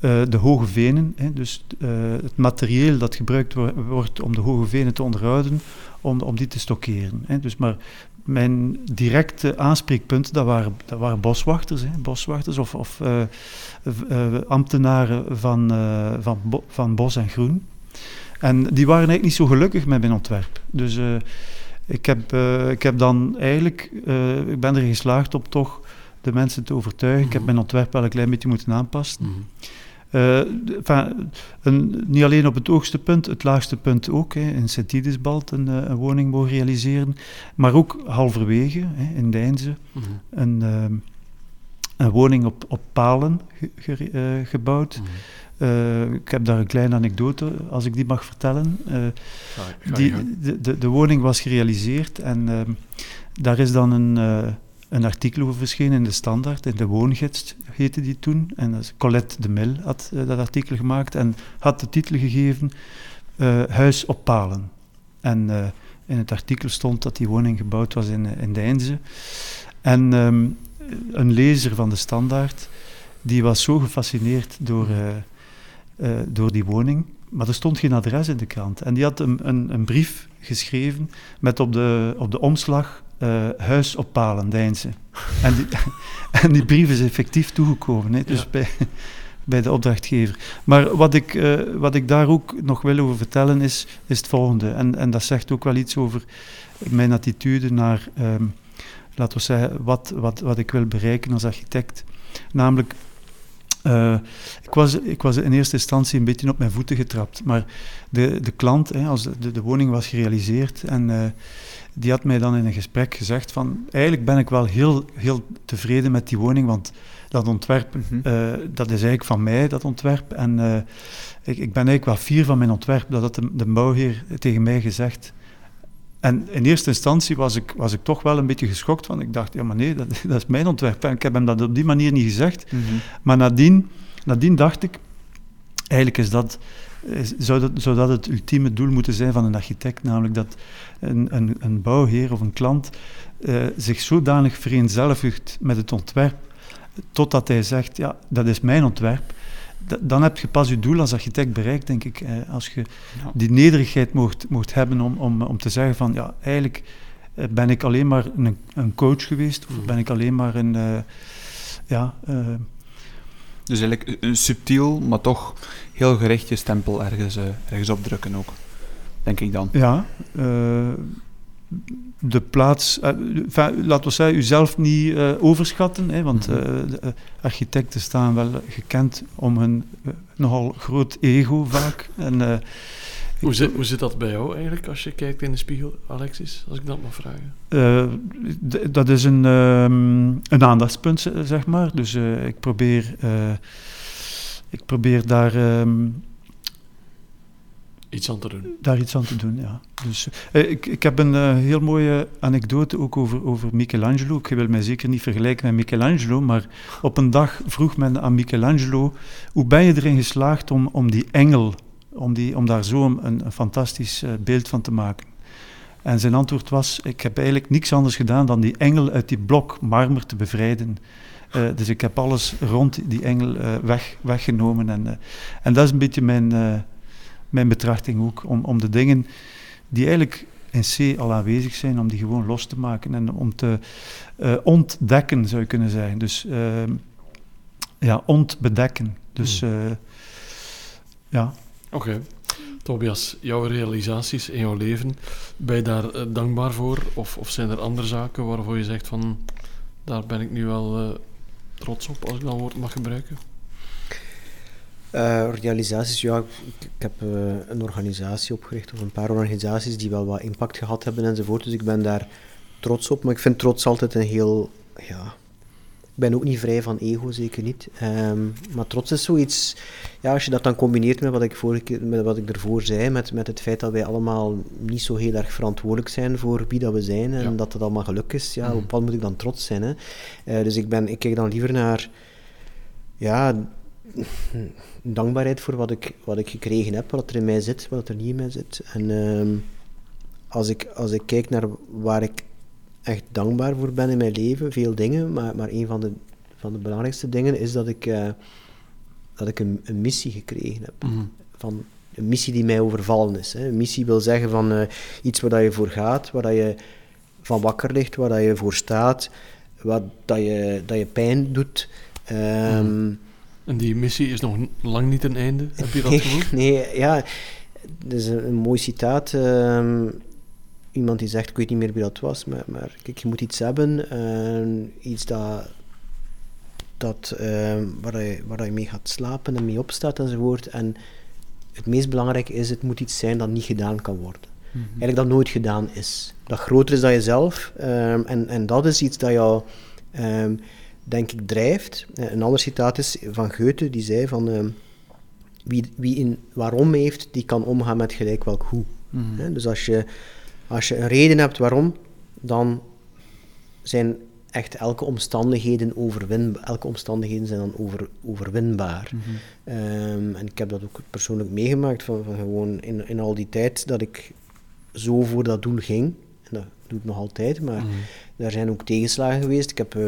de hoge venen, hè, dus het materieel dat gebruikt wo- wordt om de hoge venen te onderhouden, om, om die te stockeren. Hè. Dus maar mijn directe aanspreekpunten, dat waren, dat waren boswachters, hè, boswachters of, of eh, eh, ambtenaren van, eh, van, Bo- van Bos en Groen. En die waren eigenlijk niet zo gelukkig met mijn ontwerp. Dus ik, heb, ik heb dan eigenlijk, ik ben er geslaagd om toch de mensen te overtuigen. Ik heb Mhm. mijn ontwerp wel een klein beetje moeten aanpassen. Mhm. Enfin, een, niet alleen op het hoogste punt, het laagste punt ook. Hè, in Sint-Idisbald een, eh, een woning mogen realiseren. Maar ook halverwege, hè, in Deinze, Mhm. een, ehm, een woning op, op palen ge- eh, gebouwd. Mhm. Eh, ik heb daar een kleine anekdote, als ik die mag vertellen. Eh, die, de, de, de woning was gerealiseerd en ehm, daar is dan een, eh, een artikel over verschenen in de Standaard, in de Woongids heette die toen. En Colette de Mil had eh, dat artikel gemaakt en had de titel gegeven eh, Huis op palen. En eh, in het artikel stond dat die woning gebouwd was in, in Deinze. En ehm, een lezer van de Standaard, die was zo gefascineerd door, door die woning, maar er stond geen adres in de krant. En die had een, een, een brief geschreven met op de, op de omslag eh, Huis op Palen, Deinze. En die, en die brief is effectief toegekomen, hè, dus Ja. bij, bij de opdrachtgever. Maar wat ik, eh, wat ik daar ook nog wil over vertellen is, is het volgende. En, en dat zegt ook wel iets over mijn attitude naar, ehm, laten we zeggen, wat, wat, wat ik wil bereiken als architect. Namelijk, eh, ik, was, ik was in eerste instantie een beetje op mijn voeten getrapt, maar de, de klant, hè, als de, de woning was gerealiseerd, en eh, die had mij dan in een gesprek gezegd van, eigenlijk ben ik wel heel, heel tevreden met die woning, want dat ontwerp, Mhm. eh, dat is eigenlijk van mij, dat ontwerp. En ik, ik ben eigenlijk wel fier van mijn ontwerp. Dat had de, de bouwheer tegen mij gezegd. En in eerste instantie was ik, was ik toch wel een beetje geschokt, want ik dacht, ja maar nee, dat, dat is mijn ontwerp. En ik heb hem dat op die manier niet gezegd. Mhm. Maar nadien, nadien dacht ik, eigenlijk is dat, is- zou, dat, zou dat het ultieme doel moeten zijn van een architect, namelijk dat een, een, een bouwheer of een klant eh, zich zodanig vereenzelvigt met het ontwerp, totdat hij zegt, ja, dat is mijn ontwerp. Da- Dan heb je pas je doel als architect bereikt, denk ik. eh, Als je Ja. die nederigheid mocht, mocht hebben om, om, om te zeggen van, ja, eigenlijk eh, ben ik alleen maar een, een coach geweest, of Mhm. ben ik alleen maar een, eh, ja, Dus eigenlijk een subtiel, maar toch heel gericht je stempel ergens, eh, ergens opdrukken ook. Denk ik dan. Ja, de plaats, eh, laten we zeggen, uzelf niet eh, overschatten, hè, want Mhm. eh, de, architecten staan wel gekend om hun nogal groot ego vaak. En, Hoe zit, hoe zit dat bij jou eigenlijk als je kijkt in de spiegel, Alexis? Als ik dat mag vragen. dat is een, ehm, een aandachtspunt, zeg maar. Dus ik, probeer, ik probeer daar ehm, Iets aan te doen. daar iets aan te doen, ja. Dus, eh, ik, ik heb een eh, heel mooie anekdote ook over, over Michelangelo. Ik wil mij zeker niet vergelijken met Michelangelo, maar op een dag vroeg men aan Michelangelo, hoe ben je erin geslaagd om, om die engel, om, die, om daar zo een, een fantastisch eh, beeld van te maken? En zijn antwoord was, ik heb eigenlijk niks anders gedaan dan die engel uit die blok marmer te bevrijden. Dus ik heb alles rond die engel weg, weggenomen. En, en dat is een beetje mijn... eh, mijn betrachting ook, om, om de dingen die eigenlijk in C al aanwezig zijn, om die gewoon los te maken en om te eh, ontdekken, zou je kunnen zeggen. Dus ehm, ja, ontbedekken. Dus Hmm. eh, ja. Oké. Tobias, jouw realisaties in jouw leven, ben je daar eh, dankbaar voor? Of, of zijn er andere zaken waarvoor je zegt van, daar ben ik nu wel eh, trots op, als ik dat woord mag gebruiken? Eh, realisaties, ja, ik, ik heb eh, een organisatie opgericht, of een paar organisaties die wel wat impact gehad hebben enzovoort, dus ik ben daar trots op, maar ik vind trots altijd een heel, ja, ik ben ook niet vrij van ego, zeker niet, Ehm, maar trots is zoiets, ja, als je dat dan combineert met wat ik, vorige keer, met wat ik ervoor zei, met, met het feit dat wij allemaal niet zo heel erg verantwoordelijk zijn voor wie dat we zijn, en Ja. dat het allemaal geluk is, ja, Mhm. op wat moet ik dan trots zijn, hè? Eh, dus ik, ben, ik kijk dan liever naar, ja, dankbaarheid voor wat ik, wat ik gekregen heb, wat er in mij zit, wat er niet in mij zit. En ehm, als, ik, als ik kijk naar waar ik echt dankbaar voor ben in mijn leven, veel dingen, maar, maar een van de, van de belangrijkste dingen is dat ik, eh, dat ik een, een missie gekregen heb. Mhm. Van een missie die mij overvallen is. Hè. Een missie wil zeggen van eh, iets waar dat je voor gaat, waar dat je van wakker ligt, waar dat je voor staat, wat dat je, dat je pijn doet. Ehm, En die missie is nog lang niet een einde, heb je dat Nee, gevoel? Nee, ja, dat is een, een mooi citaat. ehm, iemand die zegt, ik weet niet meer wie dat was, maar, maar kijk, je moet iets hebben, eh, iets dat, dat, ehm, waar, je, waar je mee gaat slapen en mee opstaat enzovoort. En het meest belangrijke is, het moet iets zijn dat niet gedaan kan worden. Eigenlijk dat nooit gedaan is. Dat groter is dan jezelf. ehm, en, en dat is iets dat jou, ehm, denk ik, drijft. Eh, Een ander citaat is van Goethe, die zei van... ehm, wie, wie in waarom heeft, die kan omgaan met gelijk welk hoe. Mhm. Hè, Dus als je, als je een reden hebt waarom, dan zijn echt elke omstandigheden overwinbaar. Elke omstandigheden zijn dan over, overwinbaar. Mhm. Ehm, en ik heb dat ook persoonlijk meegemaakt, van, van gewoon in, in al die tijd dat ik zo voor dat doel ging. En dat doe ik nog altijd, maar Mhm. Er zijn ook tegenslagen geweest. Ik heb eh,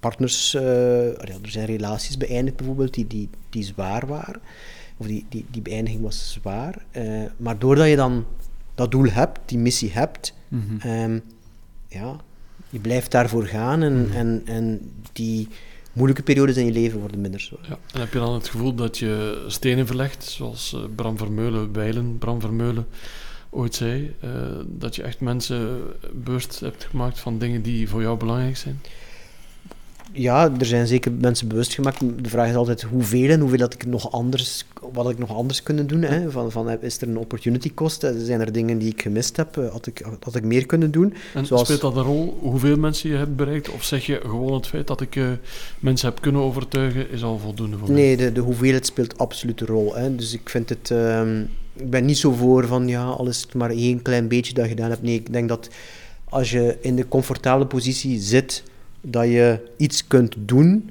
partners, eh, er zijn relaties beëindigd bijvoorbeeld, die, die, die zwaar waren. Of die, die, die beëindiging was zwaar. Eh, maar doordat je dan dat doel hebt, die missie hebt, Mhm. ehm, ja, je blijft daarvoor gaan en, Mhm. en, en die moeilijke periodes in je leven worden minder zwaar. Ja. En heb je dan het gevoel dat je stenen verlegt, zoals Bram Vermeulen, Weilen, Bram Vermeulen ooit zei, eh, dat je echt mensen bewust hebt gemaakt van dingen die voor jou belangrijk zijn? ja, er zijn zeker mensen bewust gemaakt. De vraag is altijd hoeveel en hoeveel dat ik nog anders, wat ik nog anders kunnen doen. Hè? Van, van, is er een opportunity cost? Zijn er dingen die ik gemist heb? Had ik, had ik meer kunnen doen? En speelt dat een rol hoeveel mensen je hebt bereikt? Of zeg je gewoon het feit dat ik uh, mensen heb kunnen overtuigen is al voldoende voor Nee, de, de hoeveelheid speelt absoluut een rol. Hè? Dus ik vind het... Uh, ik ben niet zo voor van ja, alles maar één klein beetje dat je gedaan hebt. Nee, ik denk dat als je in de comfortabele positie zit dat je iets kunt doen,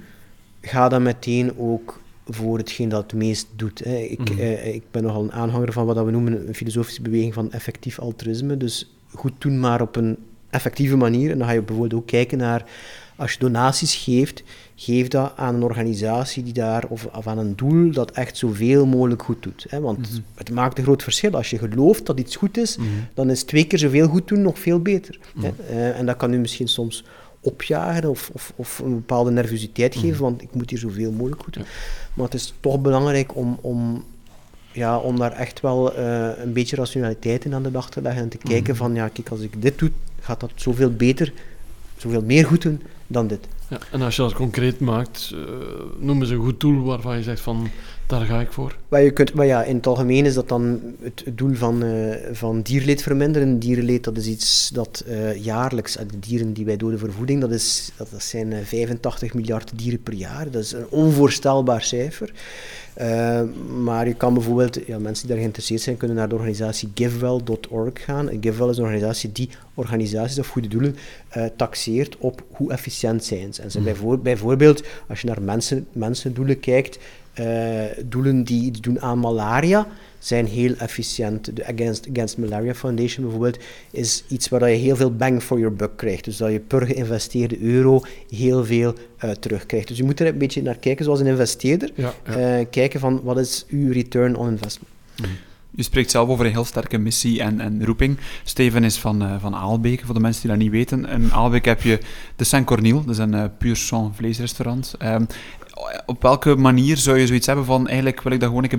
ga dan meteen ook voor hetgeen dat het meest doet. Hè. Ik, mhm. eh, ik ben nogal een aanhanger van wat we noemen een filosofische beweging van effectief altruïsme. Dus goed doen, maar op een effectieve manier. En dan ga je bijvoorbeeld ook kijken naar, als je donaties geeft, geef dat aan een organisatie die daar, of, of aan een doel dat echt zoveel mogelijk goed doet. Hè. Want mhm. het maakt een groot verschil. Als je gelooft dat iets goed is, mhm. dan is twee keer zoveel goed doen nog veel beter. Hè. Uh, en dat kan u misschien soms opjagen of, of, of, een bepaalde nervositeit geven, mhm. want ik moet hier zoveel mogelijk goed doen. Maar het is toch belangrijk om, om, ja, om daar echt wel uh, een beetje rationaliteit in aan de dag te leggen en te kijken van, ja, kijk, als ik dit doe, gaat dat zoveel beter, zoveel meer goed doen dan dit. Ja, en als je dat concreet maakt, uh, noem eens een goed doel waarvan je zegt van daar ga ik voor. Maar, je kunt, maar ja, in het algemeen is dat dan het, doel van, uh, van dierleed verminderen. Dierenleed dat is iets dat uh, jaarlijks, de dieren die wij doden voor voeding, dat, is, dat, dat zijn 85 miljard dieren per jaar. Dat is een onvoorstelbaar cijfer. Uh, maar je kan bijvoorbeeld, ja, mensen die daar geïnteresseerd zijn, kunnen naar de organisatie givewell.org gaan. En Givewell is een organisatie die organisaties of goede doelen uh, taxeert op hoe efficiënt zijn ze. En ze mm. bijvoorbeeld, als je naar mensen, mensendoelen kijkt, uh, doelen die iets doen aan malaria, zijn heel efficiënt. De Against, Against Malaria Foundation bijvoorbeeld is iets waar je heel veel bang for your buck krijgt. Dus dat je per geïnvesteerde euro heel veel uh, terugkrijgt. Dus je moet er een beetje naar kijken zoals een investeerder. Ja, ja. Uh, kijken van wat is uw return on investment. Mm. U spreekt zelf over een heel sterke missie en, en roeping. Steven is van, uh, van Aalbeke, voor de mensen die dat niet weten. In Aalbeke heb je de Saint-Cornil, dat is een uh, puur sang vleesrestaurant. Um, op welke manier zou je zoiets hebben van eigenlijk wil ik dat gewoon een keer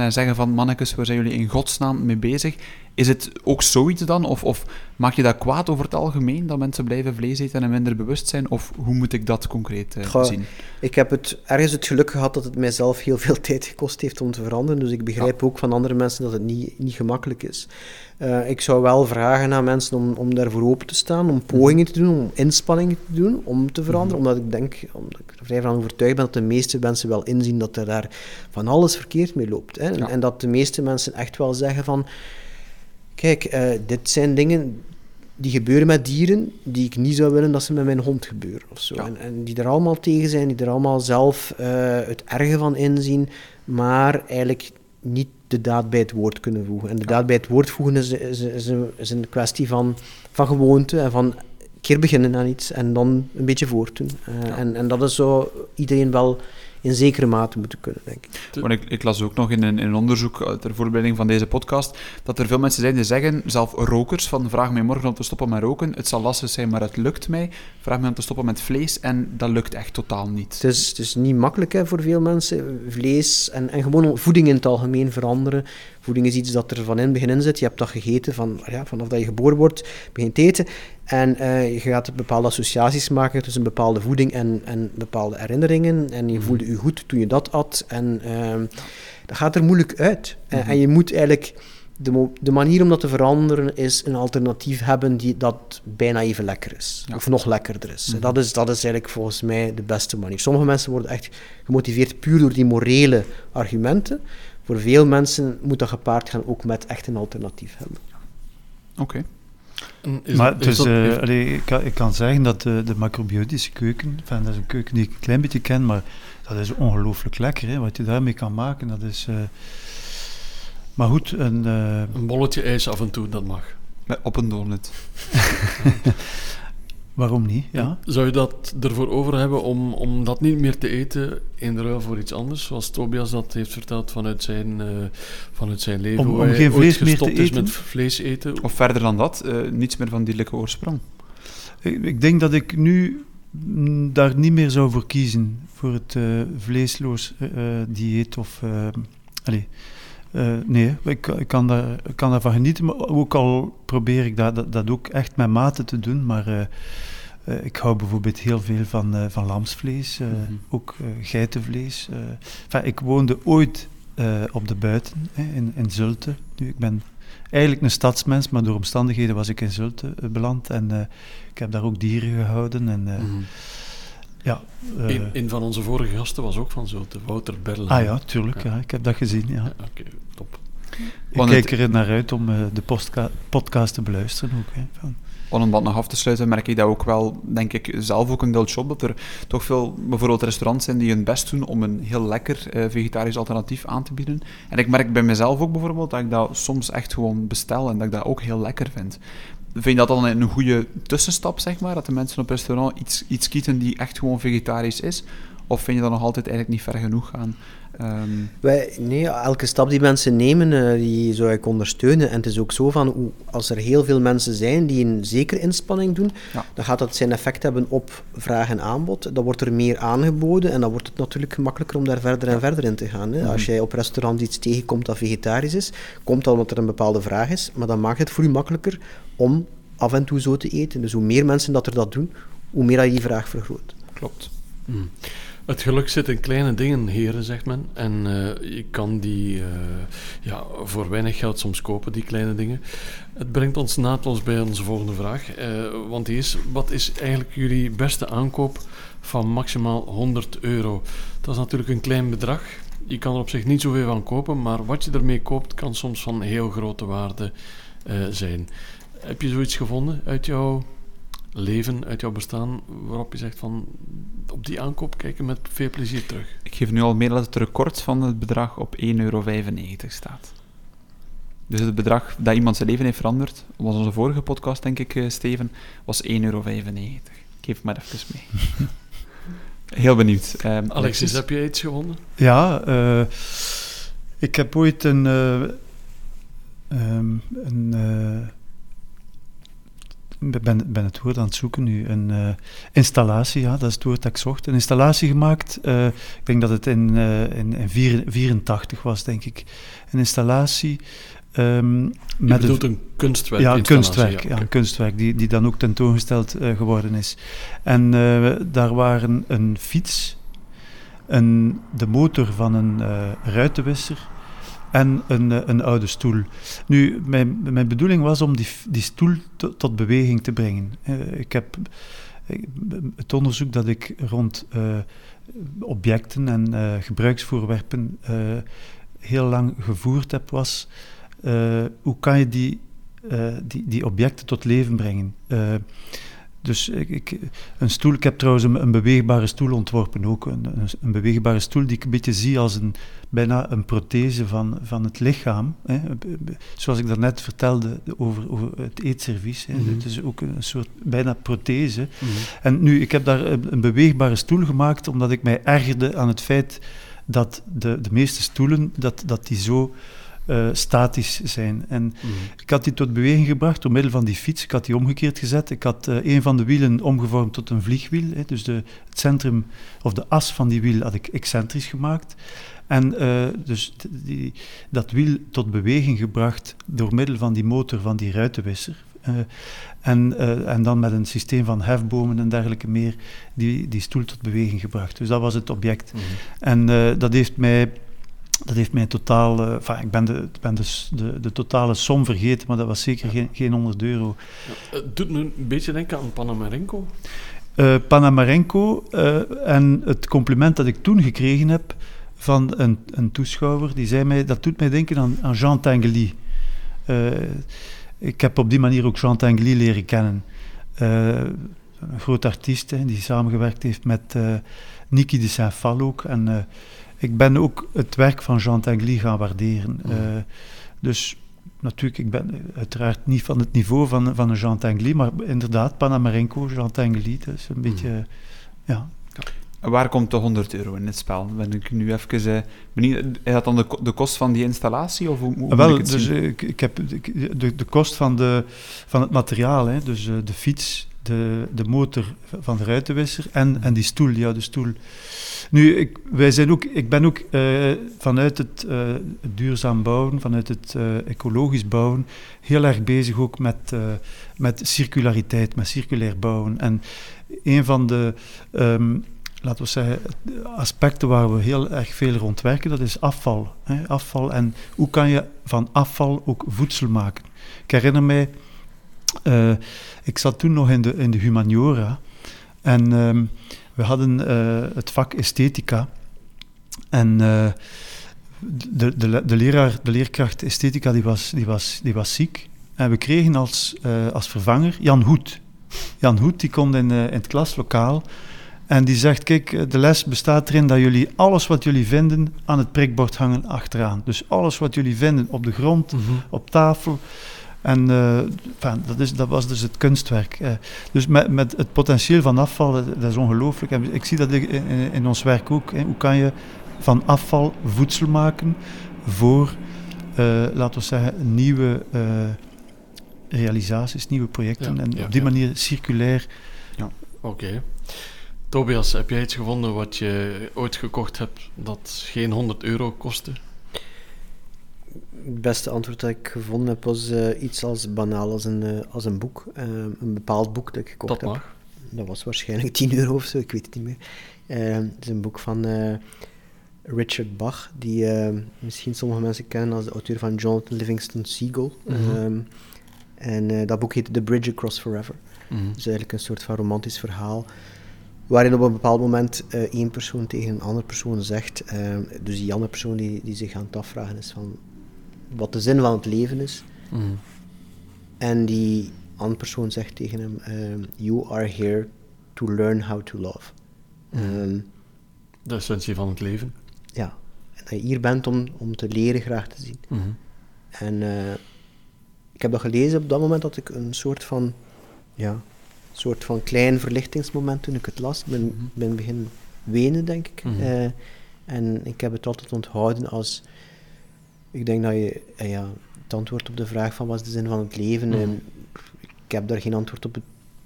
en zeggen van mannetjes, waar zijn jullie in godsnaam mee bezig? Is het ook zoiets dan? Of, of maak je dat kwaad over het algemeen, dat mensen blijven vlees eten en minder bewust zijn? Of hoe moet ik dat concreet uh, zien? Ik heb het, ergens het geluk gehad dat het mijzelf heel veel tijd gekost heeft om te veranderen. Dus ik begrijp ook van andere mensen dat het niet, niet gemakkelijk is. Uh, ik zou wel vragen aan mensen om, om daarvoor open te staan, om pogingen te doen, om inspanningen te doen om te veranderen. Mhm. Omdat ik denk, omdat ik er vrij van overtuigd ben dat de meeste mensen wel inzien dat er daar van alles verkeerd mee loopt. Hè. En, en, dat de meeste mensen echt wel zeggen van, kijk, uh, dit zijn dingen die gebeuren met dieren die ik niet zou willen dat ze met mijn hond gebeuren. Of zo. En, en, die er allemaal tegen zijn, die er allemaal zelf uh, het erge van inzien, maar eigenlijk niet de daad bij het woord kunnen voegen. En de daad bij het woord voegen is, is, is, een, is een kwestie van, van gewoonte en van een keer beginnen aan iets en dan een beetje voortdoen. Uh, en, en dat is zo iedereen wel in zekere mate moeten kunnen, denk ik. Maar ik, ik las ook nog in een, in een onderzoek ter voorbereiding van deze podcast dat er veel mensen zijn die zeggen, zelf rokers, van vraag mij morgen om te stoppen met roken, het zal lastig zijn, maar het lukt mij. Vraag mij om te stoppen met vlees en dat lukt echt totaal niet. Het is, het is niet makkelijk hè, voor veel mensen. Vlees en, en gewoon voeding in het algemeen veranderen. Voeding is iets dat er van in het begin in zit. Je hebt dat gegeten van, ja, vanaf dat je geboren wordt, begint eten. En uh, je gaat bepaalde associaties maken tussen bepaalde voeding en, en bepaalde herinneringen. En je mhm. voelde je goed toen je dat at. En uh, dat gaat er moeilijk uit. en, mhm. en je moet eigenlijk... De, de, manier om dat te veranderen is een alternatief hebben die, dat bijna even lekker is. Of nog lekkerder is. Mhm. dat is. Dat is eigenlijk volgens mij de beste manier. Sommige mensen worden echt gemotiveerd puur door die morele argumenten. Voor veel mensen moet dat gepaard gaan ook met echt een alternatief hebben. Oké. Maar dus, uh, ik, kan, ik, kan, zeggen dat de, de macrobiotische keuken, enfin, dat is een keuken die ik een klein beetje ken, maar dat is ongelooflijk lekker. Hè, wat je daarmee kan maken, dat is... Uh, maar goed, een... Uh, een bolletje ijs af en toe, dat mag. Op een donut. Waarom niet? Ja. Zou je dat ervoor over hebben om, om dat niet meer te eten in ruil voor iets anders? Zoals Tobias dat heeft verteld vanuit zijn, uh, vanuit zijn leven. Om, om geen vlees meer te eten? met vlees eten. Of verder dan dat, uh, niets meer van dierlijke oorsprong. Ik, ik, denk dat ik nu daar niet meer zou voor kiezen. Voor het uh, vleesloos dieet of... allez, uh, nee, ik, ik, kan daar, ik kan daarvan genieten, maar ook al probeer ik dat, dat, dat ook echt met mate te doen. Maar uh, eh, ik hou bijvoorbeeld heel veel van, eh, van lamsvlees, eh, Mhm. ook eh, geitenvlees. eh. Enfin, ik woonde ooit eh, op de buiten, hè, in, in Zulte. Nu, ik ben eigenlijk een stadsmens, maar door omstandigheden was ik in Zulte eh, beland. En eh, ik heb daar ook dieren gehouden. En, eh, Mhm. Ja, eh, Een, een van onze vorige gasten was ook van Zulte, Wouter Berlen. ah ja, tuurlijk. Ja. Ja. ik heb dat gezien. Ja. Ja, Oké, top. Ik Want kijk het- er naar uit om eh, de podcast te beluisteren ook. Hè, van. Om dat nog af te sluiten, merk ik dat ook wel, denk ik, zelf ook een deeltje op, dat er toch veel bijvoorbeeld restaurants zijn die hun best doen om een heel lekker eh, vegetarisch alternatief aan te bieden. En ik merk bij mezelf ook bijvoorbeeld dat ik dat soms echt gewoon bestel en dat ik dat ook heel lekker vind. Vind je dat dan een goede tussenstap, zeg maar, dat de mensen op restaurant iets, iets kiezen die echt gewoon vegetarisch is? Of vind je dat nog altijd eigenlijk niet ver genoeg gaan? Ehm, Wij, nee, elke stap die mensen nemen, eh, die zou ik ondersteunen. En het is ook zo van, als er heel veel mensen zijn die een zekere inspanning doen, Ja. dan gaat dat zijn effect hebben op vraag en aanbod. Dan wordt er meer aangeboden en dan wordt het natuurlijk gemakkelijker om daar verder en verder in te gaan. Hè. Als jij op restaurant iets tegenkomt dat vegetarisch is, komt dat omdat er een bepaalde vraag is, maar dan maakt het voor u makkelijker om af en toe zo te eten. Dus hoe meer mensen dat er dat doen, hoe meer dat je die vraag vergroot. klopt. Mm. Het geluk zit in kleine dingen, heren, zegt men. En eh, je kan die eh, ja, voor weinig geld soms kopen, die kleine dingen. Het brengt ons naadloos bij onze volgende vraag. eh, want die is, wat is eigenlijk jullie beste aankoop van maximaal 100 euro? Dat is natuurlijk een klein bedrag. Je kan er op zich niet zoveel van kopen, maar wat je ermee koopt kan soms van heel grote waarde eh, zijn. Heb je zoiets gevonden uit jouw leven, uit jouw bestaan, waarop je zegt van op die aankoop kijken met veel plezier terug? Ik geef nu al mee dat het record van het bedrag op 1,95 euro staat. Dus het bedrag dat iemand zijn leven heeft veranderd, was onze vorige podcast, denk ik, eh, Steven, was 1,95 euro. Ik geef maar even mee. Heel benieuwd. Ehm, Alexis, heb je iets gevonden? Ja, eh, ik heb ooit een, eh, ehm, een eh, ben, ben het woord aan het zoeken nu, een eh, installatie, ja, dat is het woord dat ik zocht, een installatie gemaakt, eh, ik denk dat het in, eh in, in 84 was, denk ik, een installatie Je met een- bedoelt een kunstwerk? ja, een kunstwerk, ja, een kunstwerk die, die dan ook tentoongesteld eh, geworden is. En eh, daar waren een fiets, een, de motor van een eh, ruitenwisser en een, eh, een oude stoel. Nu, mijn, mijn bedoeling was om die, die stoel to- tot beweging te brengen. Eh, ik heb eh, het onderzoek dat ik rond objecten en gebruiksvoorwerpen heel lang gevoerd heb, was hoe kan je die, die, die objecten tot leven brengen. Dus ik, ik, een stoel, ik heb trouwens een, een beweegbare stoel ontworpen ook. Een, een, een beweegbare stoel die ik een beetje zie als een, bijna een prothese van, van het lichaam. Hè. Zoals ik daarnet vertelde over, over het eetservies. Hè. Mhm. Het is ook een soort bijna prothese. Mhm. En nu, ik heb daar een, een beweegbare stoel gemaakt omdat ik mij ergerde aan het feit dat de, de meeste stoelen, dat, dat die zo eh, statisch zijn. En Mhm. ik had die tot beweging gebracht door middel van die fiets. Ik had die omgekeerd gezet. Ik had eh, een van de wielen omgevormd tot een vliegwiel. Hè. Dus de, het centrum, of de as van die wiel had ik excentrisch gemaakt. En eh, dus die, dat wiel tot beweging gebracht door middel van die motor van die ruitenwisser. En, en dan met een systeem van hefbomen en dergelijke meer die, die stoel tot beweging gebracht. Dus dat was het object. Mhm. En dat heeft mij, dat heeft mij totaal, eh, enfin, ik ben, de, ben dus de, de totale som vergeten, maar dat was zeker geen, geen 100 euro. Het doet me een beetje denken aan Panamarenko. Eh, Panamarenko eh, en het compliment dat ik toen gekregen heb van een, een toeschouwer, die zei mij, dat doet mij denken aan, aan Jean Tinguely. Eh, ik heb op die manier ook Jean Tinguely leren kennen. Eh, een groot artiest hè, die samengewerkt heeft met eh Niki de Saint-Phal ook. En eh, ik ben ook het werk van Jean Tinguely gaan waarderen. Mhm. Eh, dus natuurlijk, ik ben uiteraard niet van het niveau van, van een Jean Tinguely, maar inderdaad, Panamarenko, Jean Tinguely, dat is een beetje... Mhm. Ja, Waar komt de 100 euro in het spel? Ben ik nu even eh, benieuwd. Is dat dan de, de kost van die installatie? Of hoe, hoe moet Wel, ik het dus zien? ik, ik heb de, de kost van, de, van het materiaal, hè, dus de fiets de, de motor van de ruitenwisser en, en die stoel, ja, de stoel. Nu, ik, wij zijn ook, ik ben ook eh, vanuit het, uh, duurzaam bouwen, vanuit het uh, ecologisch bouwen, heel erg bezig ook met, met circulariteit, met circulair bouwen. En een van de, um, laten we zeggen, aspecten waar we heel erg veel rond werken, dat is afval. Hè? Afval en hoe kan je van afval ook voedsel maken. Ik herinner mij uh, ik zat toen nog in de, in de humaniora en um, we hadden uh, het vak esthetica. En uh, de, de, de, leraar, de leerkracht esthetica die was, die was, die was ziek. En we kregen als, als vervanger Jan Hoed. Jan Hoed die komt in, in het klaslokaal en die zegt, kijk, de les bestaat erin dat jullie alles wat jullie vinden aan het prikbord hangen achteraan. Dus alles wat jullie vinden op de grond, mm -hmm. op tafel, en enfin, dat, is, dat was dus het kunstwerk. Uh, dus met, met het potentieel van afval, dat is ongelooflijk. En ik zie dat in, in ons werk ook. Hè. Hoe kan je van afval voedsel maken voor, uh, laten we zeggen, nieuwe realisaties, nieuwe projecten. Ja, en ja, op die ja. manier circulair. Ja. Oké. Okay. Tobias, heb jij iets gevonden wat je ooit gekocht hebt dat geen 100 euro kostte? Het beste antwoord dat ik gevonden heb was uh, iets als banaal als een, uh, als een boek. Uh, een bepaald boek dat ik gekocht dat heb. Dat was waarschijnlijk 10 euro of zo, ik weet het niet meer. het is een boek van Richard Bach, die misschien sommige mensen kennen als de auteur van Jonathan Livingston Seagull. Mm -hmm. en dat boek heet The Bridge Across Forever. Mm -hmm. Dus eigenlijk een soort van romantisch verhaal waarin op een bepaald moment uh, één persoon tegen een andere persoon zegt, uh, dus die andere persoon die, die zich aan het afvragen is van wat de zin van het leven is. Mm. En die andere persoon zegt tegen hem: um, You are here to learn how to love. Mm. Um, de essentie van het leven. Ja, en dat je hier bent om, om te leren graag te zien. Mm. En uh, ik heb dat gelezen op dat moment dat ik een soort van, ja, soort van klein verlichtingsmoment toen ik het las. Ik ben, -hmm. ben begin wenen, denk ik. Uh, en ik heb het altijd onthouden als ik denk dat je, ja, het antwoord op de vraag van wat is de zin van het leven, Mhm. en ik heb daar geen antwoord op.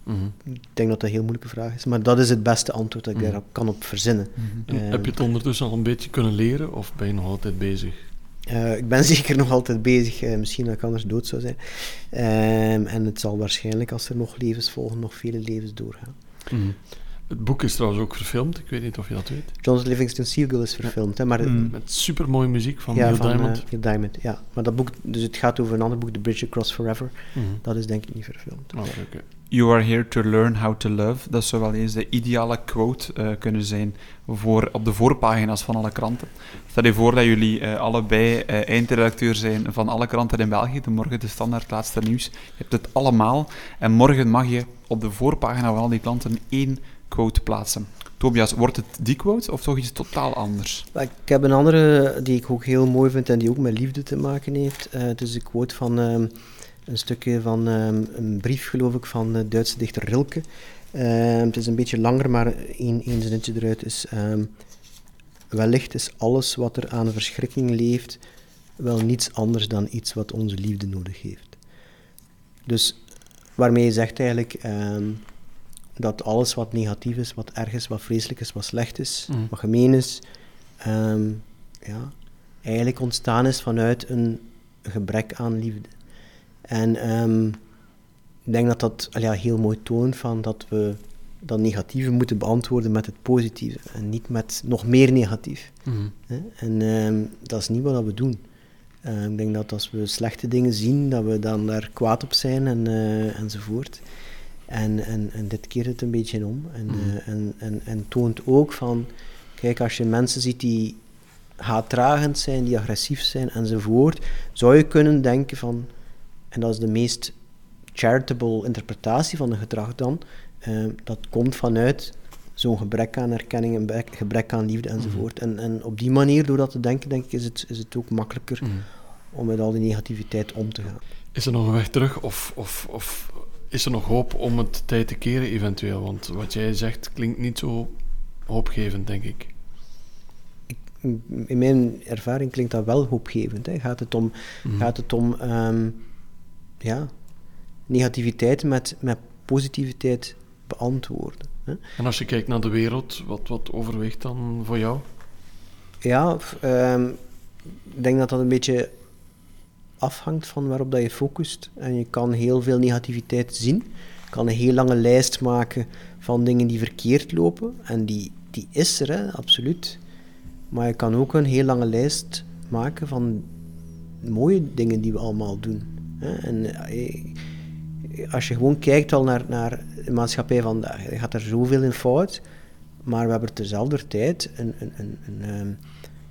Mhm. Ik denk dat dat een heel moeilijke vraag is, maar dat is het beste antwoord dat ik Mhm. daar kan op verzinnen. En Ehm, heb je het ondertussen al een beetje kunnen leren of ben je nog altijd bezig? Eh, ik ben zeker nog altijd bezig, eh, misschien dat ik anders dood zou zijn. Ehm, en het zal waarschijnlijk, als er nog levens volgen, nog vele levens doorgaan. Mhm. Het boek is trouwens ook verfilmd, ik weet niet of je dat weet. Jonathan Livingston Seagull is verfilmd, hè, maar Mm. Met supermooie muziek van ja, Neil van Diamond. eh, Neil Diamond. Ja, maar dat boek, dus het gaat over een ander boek, The Bridge Across Forever. Mhm. Dat is denk ik niet verfilmd. Oh, oké. You are here to learn how to love. Dat zou wel eens de ideale quote eh, kunnen zijn voor, op de voorpagina's van alle kranten. Stel je voor dat jullie eh, allebei eh, eindredacteur zijn van alle kranten in België, de Morgen, de Standaard, Laatste Nieuws. Je hebt het allemaal en morgen mag je op de voorpagina van al die klanten één quote plaatsen. Tobias, wordt het die quote of toch iets totaal anders? Ik heb een andere die ik ook heel mooi vind en die ook met liefde te maken heeft. Eh, het is de quote van ehm, een stukje van ehm, een brief, geloof ik, van de Duitse dichter Rilke. Ehm, het is een beetje langer, maar één, één zinnetje eruit is... ehm, wellicht is alles wat er aan verschrikking leeft wel niets anders dan iets wat onze liefde nodig heeft. Dus waarmee je zegt eigenlijk dat alles wat negatief is, wat erg is, wat vreselijk is, wat slecht is, Mhm. wat gemeen is, ehm, ja, eigenlijk ontstaan is vanuit een gebrek aan liefde. En ehm, ik denk dat dat ja, heel mooi toont van dat we dat negatieve moeten beantwoorden met het positieve en niet met nog meer negatief. Mhm. En ehm, dat is niet wat we doen. Ik denk dat als we slechte dingen zien, dat we dan daar kwaad op zijn en, eh, enzovoort. En, en, en dit keert het een beetje om. En, Mhm. eh, en, en, en toont ook van, kijk, als je mensen ziet die haatdragend zijn, die agressief zijn enzovoort, zou je kunnen denken van, en dat is de meest charitable interpretatie van een gedrag dan, eh, dat komt vanuit zo'n gebrek aan erkenning, een gebrek- gebrek aan liefde enzovoort. En, en op die manier, door dat te denken, denk ik, is het, is het ook makkelijker Mhm. om met al die negativiteit om te gaan. Is er nog een weg terug of, of, of is er nog hoop om het tijd te keren eventueel? Want wat jij zegt klinkt niet zo hoopgevend, denk ik. In mijn ervaring klinkt dat wel hoopgevend. Hè. Gaat het om, Mhm. gaat het om ehm, ja, negativiteit met, met positiviteit beantwoorden. Hè. En als je kijkt naar de wereld, wat, wat overweegt dan voor jou? Ja, ehm, ik denk dat dat een beetje afhangt van waarop dat je focust. En je kan heel veel negativiteit zien. Je kan een heel lange lijst maken van dingen die verkeerd lopen. En die, die is er, hè, absoluut. Maar je kan ook een heel lange lijst maken van mooie dingen die we allemaal doen. Hè. En eh, als je gewoon kijkt al naar, naar de maatschappij vandaag, gaat er zoveel in fout. Maar we hebben terzelfde tijd een, een, een, een, ehm,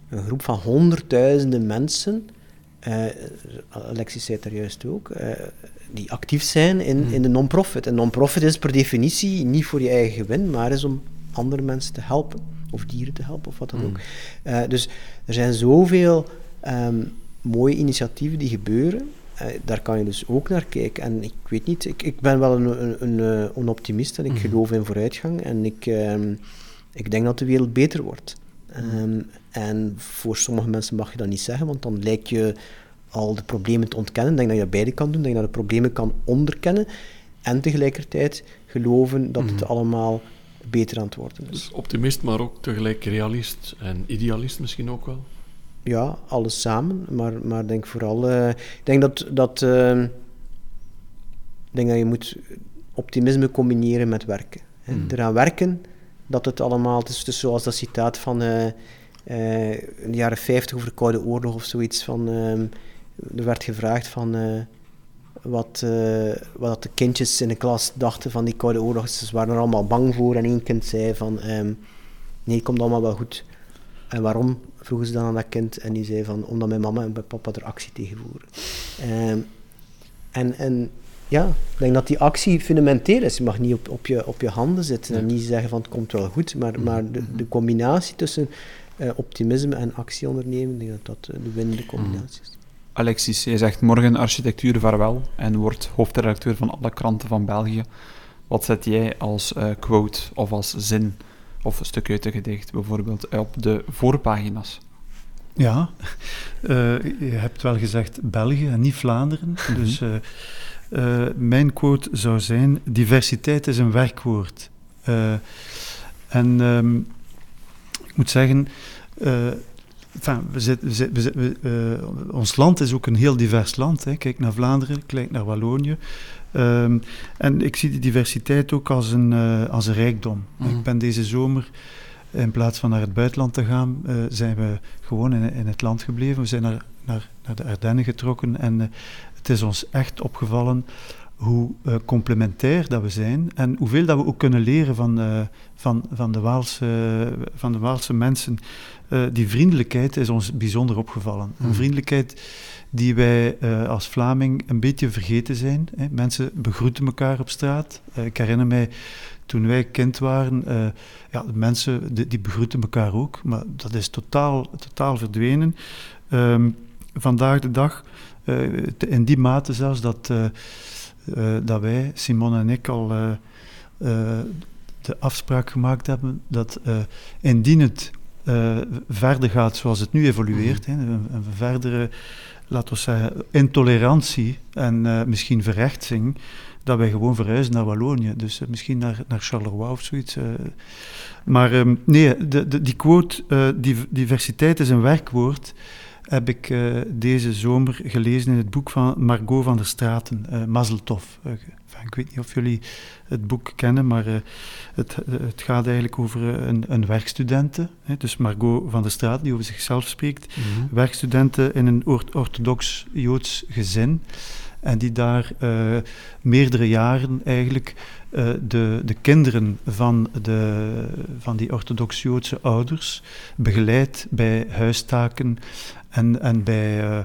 een groep van honderdduizenden mensen, eh, Alexis zei het daar juist ook, eh, die actief zijn in, in de non-profit. En non-profit is per definitie niet voor je eigen gewin, maar is om andere mensen te helpen, of dieren te helpen, of wat dan ook. Eh, dus er zijn zoveel ehm, mooie initiatieven die gebeuren. Daar kan je dus ook naar kijken. En ik weet niet, ik, ik ben wel een, een, een, een optimist en ik geloof in vooruitgang. En ik, ehm, ik denk dat de wereld beter wordt. Ehm, en voor sommige mensen mag je dat niet zeggen, want dan lijkt je al de problemen te ontkennen. Ik denk dat je dat beide kan doen, dat je de problemen kan onderkennen en tegelijkertijd geloven dat het allemaal beter aan het worden is. Dus optimist, maar ook tegelijk realist en idealist misschien ook wel. Ja, alles samen, maar, maar ik denk vooral... eh, ik denk dat, dat, ik denk dat je moet optimisme combineren met werken. hè. Hmm. Eraan werken, dat het allemaal... Is dus zoals dat citaat van eh, eh, in de jaren 50 over de Koude Oorlog of zoiets. Van, ehm, er werd gevraagd van... eh, wat, wat de kindjes in de klas dachten van die Koude Oorlog. Ze waren er allemaal bang voor en één kind zei van... ehm, nee, komt allemaal wel goed. En waarom, vroegen ze dan aan dat kind. En die zei van, omdat mijn mama en mijn papa er actie tegen voeren. Ehm, en, en ja, ik denk dat die actie fundamenteel is. Je mag niet op, op, je, op je handen zitten en niet zeggen van het komt wel goed. Maar, maar de, de combinatie tussen eh, optimisme en actie ondernemen, ik denk dat dat eh, de winnende combinatie is. Alexis, jij zegt morgen architectuur vaarwel en wordt hoofdredacteur van alle kranten van België. Wat zet jij als eh, quote of als zin of een stuk uit een gedicht bijvoorbeeld op de voorpagina's? Ja, eh, je hebt wel gezegd België en niet Vlaanderen. Dus eh, eh, mijn quote zou zijn: diversiteit is een werkwoord. Eh, en ehm, ik moet zeggen, eh, enfin, we zit, we zit- we zit- ons land is ook een heel divers land. Hè. Kijk naar Vlaanderen, kijk naar Wallonië. Ehm, en ik zie die diversiteit ook als een, als een rijkdom. Mhm. Ik ben deze zomer in plaats van naar het buitenland te gaan, zijn we gewoon in, in het land gebleven. We zijn naar, naar, naar de Ardennen getrokken en het is ons echt opgevallen hoe eh, complementair dat we zijn en hoeveel dat we ook kunnen leren van, eh, van, van, de, Waalse, van de Waalse mensen. Eh, die vriendelijkheid is ons bijzonder opgevallen. Een Mhm. vriendelijkheid die wij als Vlaming een beetje vergeten zijn. Hè. Mensen begroeten elkaar op straat. Ik herinner mij toen wij kind waren, ja, de mensen die, die begroeten elkaar ook, maar dat is totaal, totaal verdwenen. Ehm, vandaag de dag, in die mate zelfs dat, eh, eh, dat wij, Simon en ik, al eh, eh, de afspraak gemaakt hebben dat eh, indien het eh, verder gaat zoals het nu evolueert, een, verdere, laten we zeggen, intolerantie en eh, misschien verrechtsing, dat wij gewoon verhuizen naar Wallonië. Dus eh, misschien naar, naar Charleroi of zoiets. eh. Maar ehm, nee, de, die quote, eh, div- diversiteit is een werkwoord, heb ik eh, deze zomer gelezen in het boek van Margot van der Straten, eh Mazeltov. Eh, ik weet niet of jullie het boek kennen, maar het, het gaat eigenlijk over een, een werkstudente. Hè, dus Margot van der Straten, die over zichzelf spreekt werkstudenten in een orthodox Joods gezin. En die daar meerdere jaren eigenlijk eh, de, de kinderen van, de, van die orthodox Joodse ouders begeleidt bij huistaken en, en bij eh,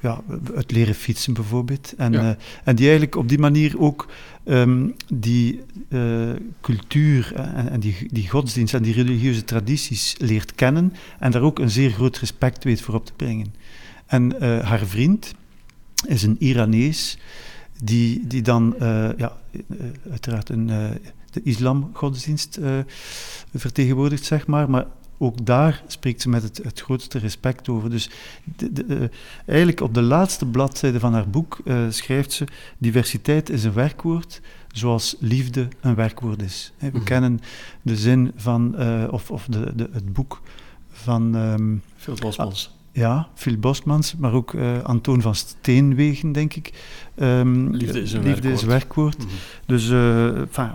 ja, het leren fietsen bijvoorbeeld. En, Ja. eh, en die eigenlijk op die manier ook ehm, die cultuur en, en die, die godsdienst en die religieuze tradities leert kennen en daar ook een zeer groot respect weet voor op te brengen. En haar vriend is een Iranees die, die dan eh, ja, eh, uiteraard een, eh, de islamgodsdienst vertegenwoordigt, zeg maar, maar ook daar spreekt ze met het, het grootste respect over. Dus de, de, uh, eigenlijk op de laatste bladzijde van haar boek uh, schrijft ze: diversiteit is een werkwoord, zoals liefde een werkwoord is. He, we mm. kennen de zin van, uh, of, of de, de, het boek van. Um, Phil Bosmans. Ja, Phil Bosmans, maar ook uh, Antoon van Steenwegen, denk ik. Um, liefde is een liefde werkwoord. Is werkwoord. Mm -hmm. Dus, uh, enfin,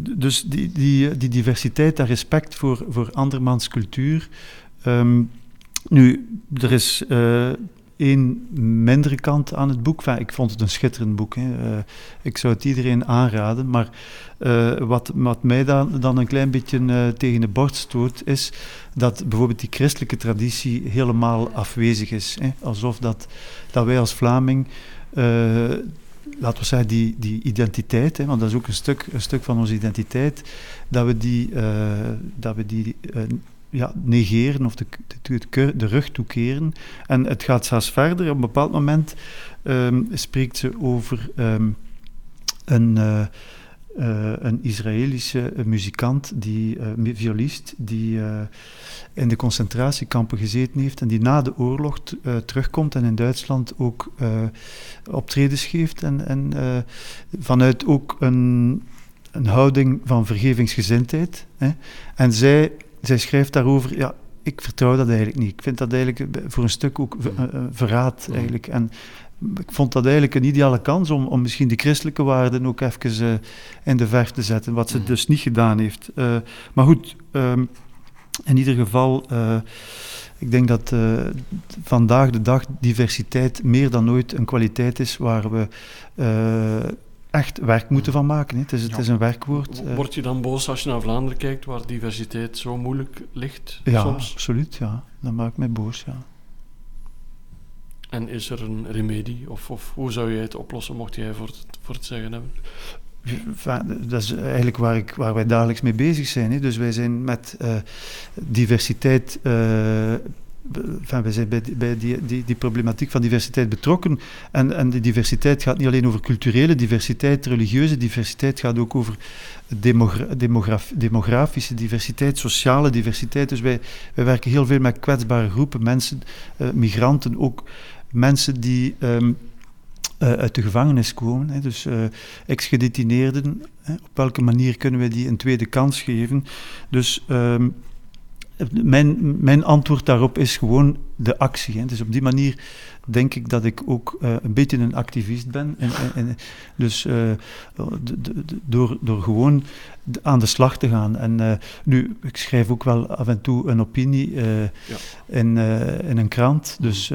dus die, die, die diversiteit, dat respect voor, voor andermans cultuur. Um, nu, er is uh, één mindere kant aan het boek. Ik vond het een schitterend boek. Hè. Uh, ik zou het iedereen aanraden. Maar uh, wat, wat mij dan, dan een klein beetje tegen de borst stoot, is dat bijvoorbeeld die christelijke traditie helemaal afwezig is. Hè. Alsof dat, dat wij als Vlaming laten we zeggen, die, die identiteit, hè, want dat is ook een stuk, een stuk van onze identiteit, dat we die, dat we die ja, negeren of de, de, de, rug toekeren. En het gaat zelfs verder. Op een bepaald moment um, spreekt ze over um, een, uh, een Israëlische muzikant, die, violist, die in de concentratiekampen gezeten heeft en die na de oorlog terugkomt en in Duitsland ook optredens geeft en, en vanuit ook een, een houding van vergevingsgezindheid. Hè. En zij, zij schrijft daarover, ja, ik vertrouw dat eigenlijk niet. Ik vind dat eigenlijk voor een stuk ook verraad eigenlijk. En ik vond dat eigenlijk een ideale kans om, om misschien die christelijke waarden ook even uh, in de verf te zetten, wat ze mm. dus niet gedaan heeft. Uh, maar goed, um, in ieder geval, uh, ik denk dat vandaag de dag diversiteit meer dan ooit een kwaliteit is waar we echt werk moeten van maken. Het, is, ja. het is een werkwoord. Word je dan boos als je naar Vlaanderen kijkt, waar diversiteit zo moeilijk ligt ja, soms? absoluut. Ja. Dan maak ik mij boos, ja. En is er een remedie? Of, of hoe zou jij het oplossen, mocht jij voor het, voor het zeggen hebben? dat is eigenlijk waar, ik, waar wij dagelijks mee bezig zijn. Hè. Dus wij zijn met uh, diversiteit. Uh, enfin, wij zijn bij, die, die, die, problematiek van diversiteit betrokken. En, en die diversiteit gaat niet alleen over culturele diversiteit, religieuze diversiteit, gaat ook over demogra demograf demografische diversiteit, sociale diversiteit. Dus wij, wij werken heel veel met kwetsbare groepen, mensen, uh, migranten, ook mensen die. Um, uh, uit de gevangenis komen. Hè. Dus uh, ex-gedetineerden, op welke manier kunnen we die een tweede kans geven? Dus uh, mijn, mijn antwoord daarop is gewoon de actie. Hè. Dus op die manier denk ik dat ik ook uh, een beetje een activist ben. En, en, en dus uh, de, de, door, door gewoon aan de slag te gaan. En uh, nu, ik schrijf ook wel af en toe een opinie ja. in, in een krant. Dus,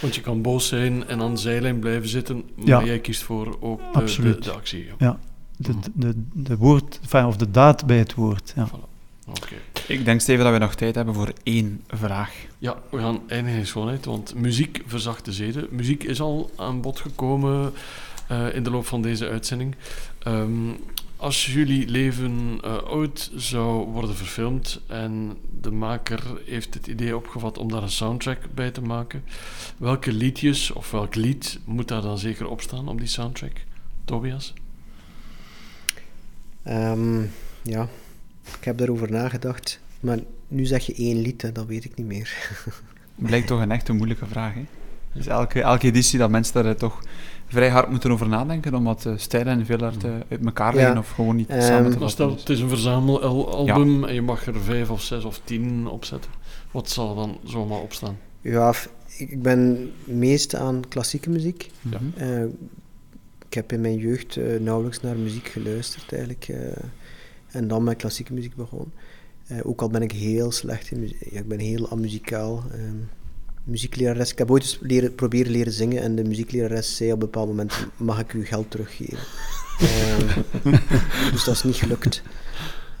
Want je kan boos zijn en aan de zijlijn blijven zitten, maar ja, jij kiest voor ook de, absoluut. de, de actie. Ja, ja de, de, de, woord, of de daad bij het woord. Ja. Voilà. Okay. Ik denk, Steven, dat we nog tijd hebben voor één vraag. Ja, we gaan eindigen in schoonheid, want muziek verzacht de zeden. Muziek is al aan bod gekomen uh, in de loop van deze uitzending. Um, als jullie leven uh, ooit zou worden verfilmd en de maker heeft het idee opgevat om daar een soundtrack bij te maken, welke liedjes of welk lied moet daar dan zeker op staan op die soundtrack? Tobias? Um, ja, ik heb daarover nagedacht. Maar nu zeg je één lied, hè, dat weet ik niet meer. Blijkt toch een echt een moeilijke vraag. Hè? Dus elke, elke editie dat mensen daar toch vrij hard moeten over nadenken, omdat uh, stijlen en veel hard uh, uit elkaar liggen ja. of gewoon niet um, samen te vatten. Het is een verzamelalbum ja. en je mag er vijf of zes of tien op zetten. Wat zal er dan zomaar opstaan? Ja, ik ben meest aan klassieke muziek. Ja. Uh, ik heb in mijn jeugd nauwelijks naar muziek geluisterd eigenlijk. En dan met klassieke muziek begonnen. Uh, ook al ben ik heel slecht in muziek. Ja, ik ben heel amuzikaal. Um, muzieklerares. Ik heb ooit eens leren, proberen leren zingen en de muzieklerares zei op een bepaald moment: Mag ik u geld teruggeven? um, dus dat is niet gelukt.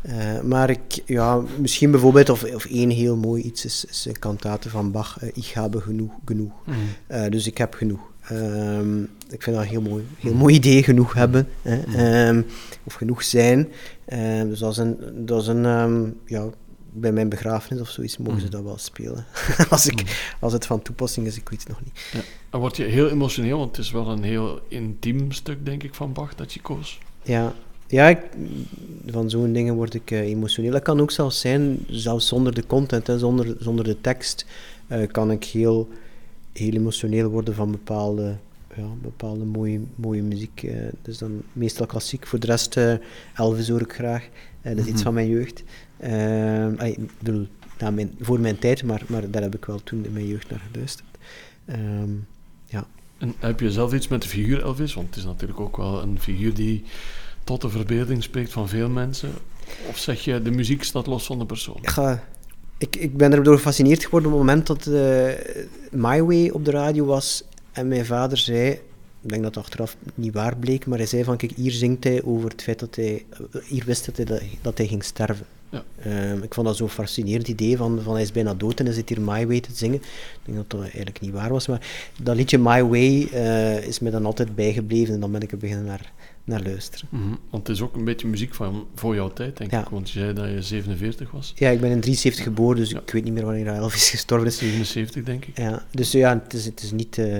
Uh, maar ik, ja, misschien bijvoorbeeld, of, of één heel mooi iets is, is een kantate van Bach: uh, Ik heb genoeg. genoeg. Mm. Uh, dus ik heb genoeg. Um, ik vind dat een heel mooi, heel mooi idee, genoeg hebben. Hè, um, of genoeg zijn. Um, dus dat is een, dat is een ja, bij mijn begrafenis of zoiets mogen ze dat wel spelen. als, ik, als het van toepassing is, ik weet het nog niet. Ja. Dan word je heel emotioneel, want het is wel een heel intiem stuk, denk ik, van Bach dat je koos. Ja, ja, ik, van zo'n dingen word ik uh, emotioneel. Dat kan ook zelfs zijn, zelfs zonder de content, hè, zonder, zonder de tekst, uh, kan ik heel, heel emotioneel worden van bepaalde, ja, bepaalde mooie, mooie muziek. Uh, dus dan meestal klassiek. Voor de rest, Elvis hoor ik graag. dat is mm -hmm. iets mhm. van mijn jeugd. ik bedoel, mijn, voor mijn tijd, maar, maar daar heb ik wel toen in mijn jeugd naar geluisterd. Um, ja. En heb je zelf iets met de figuur Elvis? Want het is natuurlijk ook wel een figuur die tot de verbeelding spreekt van veel mensen? Of zeg je, de muziek staat los van de persoon? Ja, ik, ik ben erdoor gefascineerd geworden op het moment dat uh, My Way op de radio was en mijn vader zei, ik denk dat het achteraf niet waar bleek, maar hij zei van, kijk, hier zingt hij over het feit dat hij, hier wist dat hij, dat hij ging sterven. Ja. Um, ik vond dat zo'n fascinerend idee van, van hij is bijna dood en hij zit hier My Way te zingen. Ik denk dat dat eigenlijk niet waar was, maar dat liedje My Way uh, is me dan altijd bijgebleven en dan ben ik er beginnen naar, naar luisteren. Mm -hmm. Want het is ook een beetje muziek van voor jouw tijd, denk ik. Want je zei dat je 47 was. Ja, ik ben in 73 geboren, dus ik weet niet meer wanneer Elvis gestorven is. 77, denk ik. Ja, dus ja, het is, het is niet uh,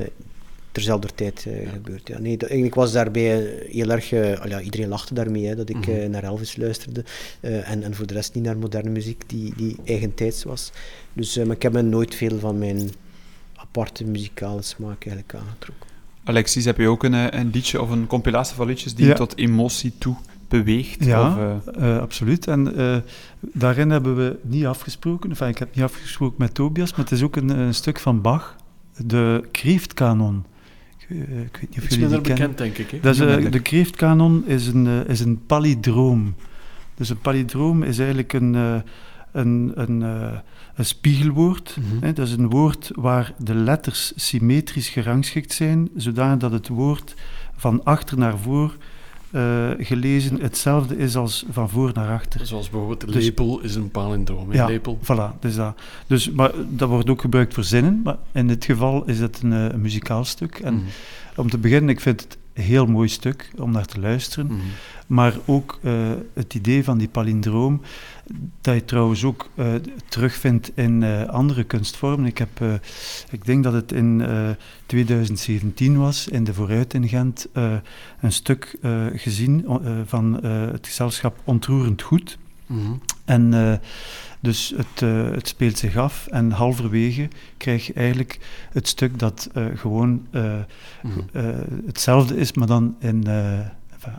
terzelfde tijd uh, ja. gebeurd. Ja. Nee, eigenlijk was daarbij heel erg... Uh, ja, iedereen lachte daarmee, hè, dat ik mm -hmm. naar Elvis luisterde. en, en voor de rest niet naar moderne muziek, die, die eigentijds was. Dus maar ik heb me nooit veel van mijn aparte muzikale smaak eigenlijk aangetrokken. Alexis, heb je ook een, eh, een liedje of een compilatie van liedjes die tot emotie toe beweegt? Ja, of, uh... uh, absoluut. En uh, daarin hebben we niet afgesproken, enfin, ik heb niet afgesproken met Tobias, maar het is ook een, een stuk van Bach, de Kreeftkanon. Ik, ik weet niet of jullie die bekend, denk ik. Hè? Dat is, de Kreeftkanon is een, is een palindroom. Dus een palindroom is eigenlijk een, een, een een spiegelwoord. Mhm. hè, dat is een woord waar de letters symmetrisch gerangschikt zijn, zodat het woord van achter naar voor uh, gelezen hetzelfde is als van voor naar achter. Zoals bijvoorbeeld dus, lepel is een palindroom. Ja, lepel. voilà. Dus dat. Dus, maar dat wordt ook gebruikt voor zinnen, maar in dit geval is het een, eh, een muzikaal stuk. En mm. om te beginnen, ik vind het heel mooi stuk om naar te luisteren. Mm. Maar ook uh, het idee van die palindroom, dat je trouwens ook uh, terugvindt in uh, andere kunstvormen. Ik, heb, ik denk dat het in 2017 was, in de Vooruit in Gent, een stuk gezien van het gezelschap Ontroerend Goed. Mm. En dus het, uh, het, speelt zich af en halverwege krijg je eigenlijk het stuk dat uh, gewoon uh, mm. hetzelfde is, maar dan in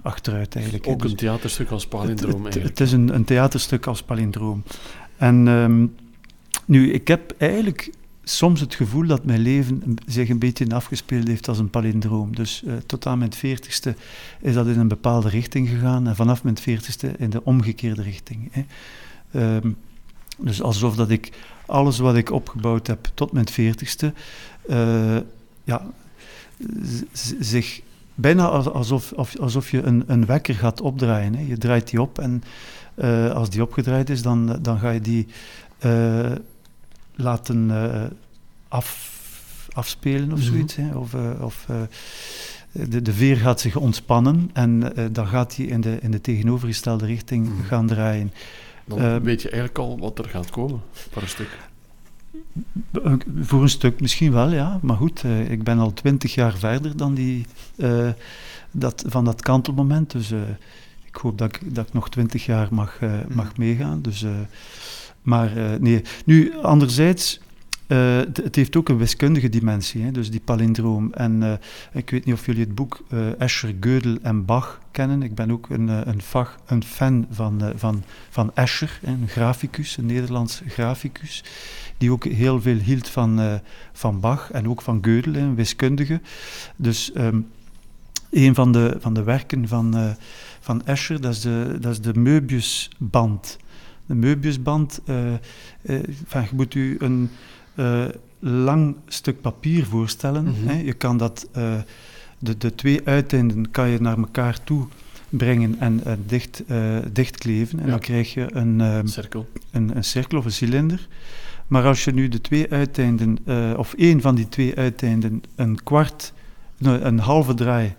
achteruit eigenlijk. Ook dus een theaterstuk als palindroom het, het, het is een, een, theaterstuk als palindroom. En um, nu, ik heb eigenlijk soms het gevoel dat mijn leven zich een beetje afgespeeld heeft als een palindroom. Dus uh, tot aan mijn veertigste is dat in een bepaalde richting gegaan en vanaf mijn veertigste in de omgekeerde richting. Hè. Um, dus alsof dat ik alles wat ik opgebouwd heb tot mijn veertigste, uh, ja, zich bijna alsof, alsof je een, een wekker gaat opdraaien. Hè. Je draait die op en uh, als die opgedraaid is, dan, dan ga je die uh, laten af, afspelen of mhm. zoiets. Hè. Of, of de, de veer gaat zich ontspannen en dan gaat die in de, in de tegenovergestelde richting mm gaan draaien. Dan uh, weet je eigenlijk al wat er gaat komen voor een stuk. Voor een stuk misschien wel, ja. Maar goed, uh, ik ben al twintig jaar verder dan die, uh, dat, van dat kantelmoment. Dus ik hoop dat ik, dat ik nog twintig jaar mag, mag mm. meegaan. Dus, maar nee. Nu, anderzijds uh, het heeft ook een wiskundige dimensie, hè, dus die palindroom. En uh, ik weet niet of jullie het boek uh, Escher, Gödel en Bach kennen. Ik ben ook een, een, een fan van, van, van Escher, een graficus, een Nederlands graficus, die ook heel veel hield van, van Bach en ook van Gödel, een wiskundige. Dus um, een van de, van de werken van, van Escher, dat is de, dat is de Möbiusband. De Möbiusband, je moet u een uh, lang stuk papier voorstellen. Mhm. hè. Je kan dat, uh, de, de twee uiteinden kan je naar elkaar toe brengen en uh, dicht, dichtkleven. En dan krijg je een, cirkel. Een, een, cirkel of een cilinder. Maar als je nu de twee uiteinden, of één van die twee uiteinden, een kwart, een halve draai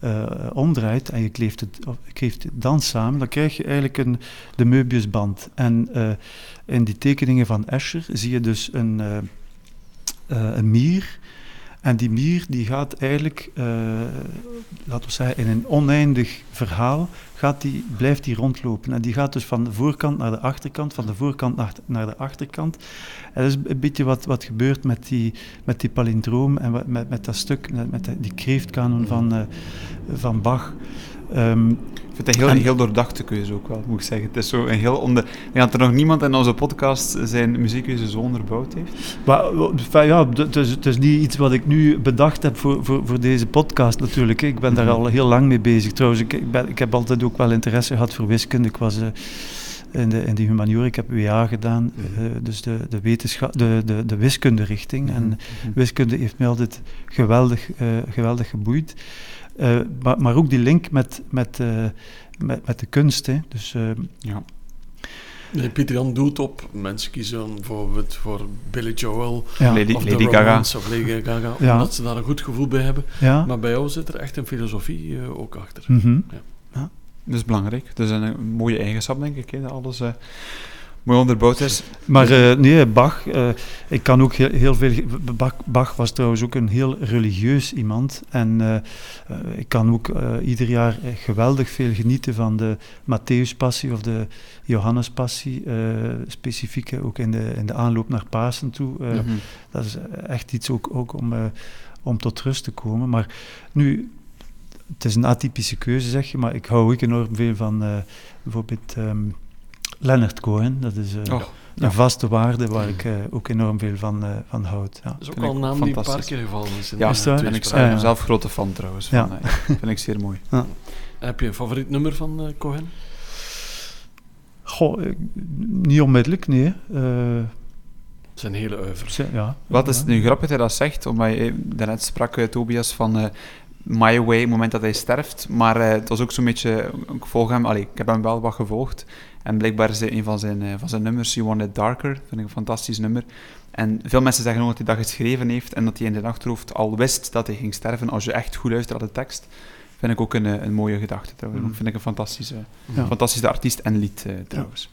uh, omdraait en je kleeft het, dan samen, dan krijg je eigenlijk een, de Möbiusband. En uh, in die tekeningen van Escher zie je dus een, uh, een mier En die mier die gaat eigenlijk, uh, laten we zeggen, in een oneindig verhaal gaat die, blijft die rondlopen. En die gaat dus van de voorkant naar de achterkant, van de voorkant naar, de achterkant. En dat is een beetje wat, wat gebeurt met die, met die palindroom en met, met dat stuk, met die kreeftkanon van, uh, van Bach. Um, ik vind het een heel, heel doordachte keuze ook wel, moet ik zeggen. Het is zo een heel onder... Ik denk dat er nog niemand in onze podcast zijn muziekkeuze zo onderbouwd heeft. Maar ja, het is, het is niet iets wat ik nu bedacht heb voor, voor, voor deze podcast natuurlijk. Ik ben daar mhm. al heel lang mee bezig. Trouwens, ik, ik, ben, ik heb altijd ook wel interesse gehad voor wiskunde. Ik was... Uh, in de, in de humaniora. Ik heb WA gedaan, uh, dus de, de, wetenschap, de, de, de wiskunde-richting. En mhm. wiskunde heeft mij altijd geweldig, uh, geweldig geboeid. Uh, maar, maar, ook die link met, met, uh, met, met, de kunst. Hè. Dus, uh, ja. Nee, Pieter Jan doet op. Mensen kiezen bijvoorbeeld voor Billy Joel ja. Lady, of Lady Gaga. Of Lady Gaga, ja. omdat ze daar een goed gevoel bij hebben. Ja. Maar bij jou zit er echt een filosofie ook achter. Mm -hmm. ja. Dat is belangrijk. Dat is een, mooie eigenschap, denk ik. Hè, dat alles mooi onderbouwd is. Maar uh, nee, Bach, uh, ik kan ook heel, heel veel... Bach, Bach, was trouwens ook een heel religieus iemand. En uh, ik kan ook ieder jaar geweldig veel genieten van de Matthäuspassie of de Johannespassie. specifiek ook in de, in de aanloop naar Pasen toe. Mm -hmm. Dat is echt iets ook, ook om, om tot rust te komen. Maar nu... Het is een atypische keuze, zeg je, maar ik hou ook enorm veel van bijvoorbeeld... Um, Leonard Cohen, dat is uh, oh, een vaste waarde waar ik uh, ook enorm veel van, uh, van houd. Ja. Dat is ook al een naam die een paar keer gevallen is. In ja, daar ben ik zelf, zelf grote fan trouwens. Van, ja. vind ik zeer mooi. Ja. Heb je een favoriet nummer van Cohen? Goh, niet onmiddellijk, nee. zijn hele oeuvres. Ja, Wat is nu grappig dat je dat zegt, omdat je daarnet sprak, Tobias, van My Way, het moment dat hij sterft. Maar uh, het was ook zo'n beetje, ik volg hem, allee, ik heb hem wel wat gevolgd. En blijkbaar is een van zijn, uh, van zijn nummers, You Want It Darker, vind ik een fantastisch nummer. En veel mensen zeggen ook dat hij dat geschreven heeft en dat hij in zijn achterhoofd al wist dat hij ging sterven. Als je echt goed luistert naar de tekst, vind ik ook een, eh, een mooie gedachte trouwens. Mm. Vind ik een fantastische, ja. fantastische artiest en lied uh, trouwens.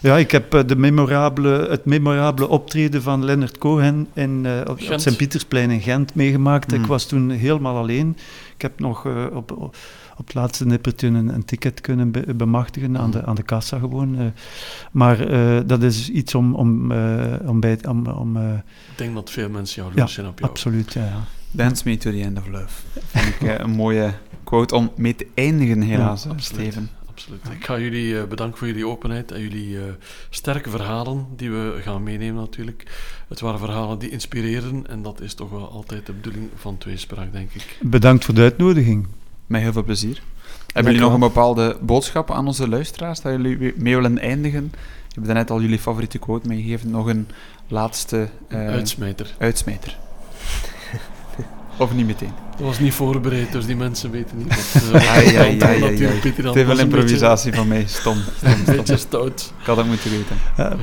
Ja, ik heb uh, de memorabele, het memorabele optreden van Leonard Cohen in, uh, op, Sint-Pietersplein in Gent meegemaakt. Ik mm. was toen helemaal alleen. Ik heb nog uh, op, op, het laatste nippertje een, een ticket kunnen be bemachtigen aan, de, mm. aan de kassa gewoon. maar dat is iets om, om, om bij... Om, om, ik denk dat veel mensen jou ja, zijn op jou. absoluut, ja, ja. Dance me to the end of love. Vind ik een mooie quote om mee te eindigen helaas, ja, Steven absoluut. Ik ga jullie uh, bedanken voor jullie openheid en jullie uh, sterke verhalen die we gaan meenemen natuurlijk. Het waren verhalen die inspireren en dat is toch wel altijd de bedoeling van Tweespraak, denk ik. Bedankt voor de uitnodiging. Met heel veel plezier. Hebben jullie nog een bepaalde boodschap aan onze luisteraars dat jullie mee willen eindigen? Je hebt net al jullie favoriete quote meegegeven. Nog een laatste... Uh, uitsmijter. Uitsmijter. Of niet meteen? Dat was niet voorbereid, dus die mensen weten niet wat uh, ai, ai, ai, Te veel improvisatie van mij, stom. stom, stom. Een beetje stout. Ik had dat moeten weten. ja.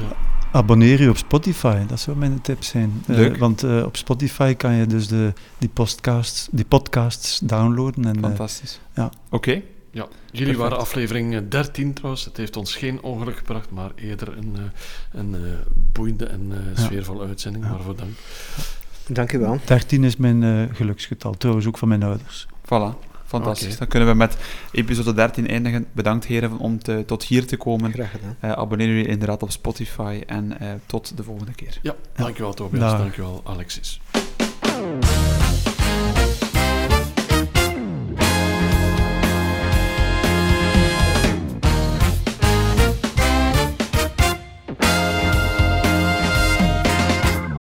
Abonneer je op Spotify, dat zou mijn tip zijn. Uh, want uh, op Spotify kan je dus de, die, podcasts, die podcasts downloaden. En, Fantastisch. ja. Oké. Okay. Ja, jullie Perfect. waren aflevering 13 trouwens. Het heeft ons geen ongeluk gebracht, maar eerder een, een, een boeiende en sfeervolle uitzending. Ja. Waarvoor dank. Dank u wel. 13 is mijn uh, geluksgetal, trouwens ook van mijn ouders. Voilà, fantastisch. Okay. Dan kunnen we met episode 13 eindigen. Bedankt heren om te, tot hier te komen. Graag gedaan. Uh, abonneer jullie inderdaad op Spotify en uh, tot de volgende keer. Ja, dankjewel Tobias, dankjewel Alexis.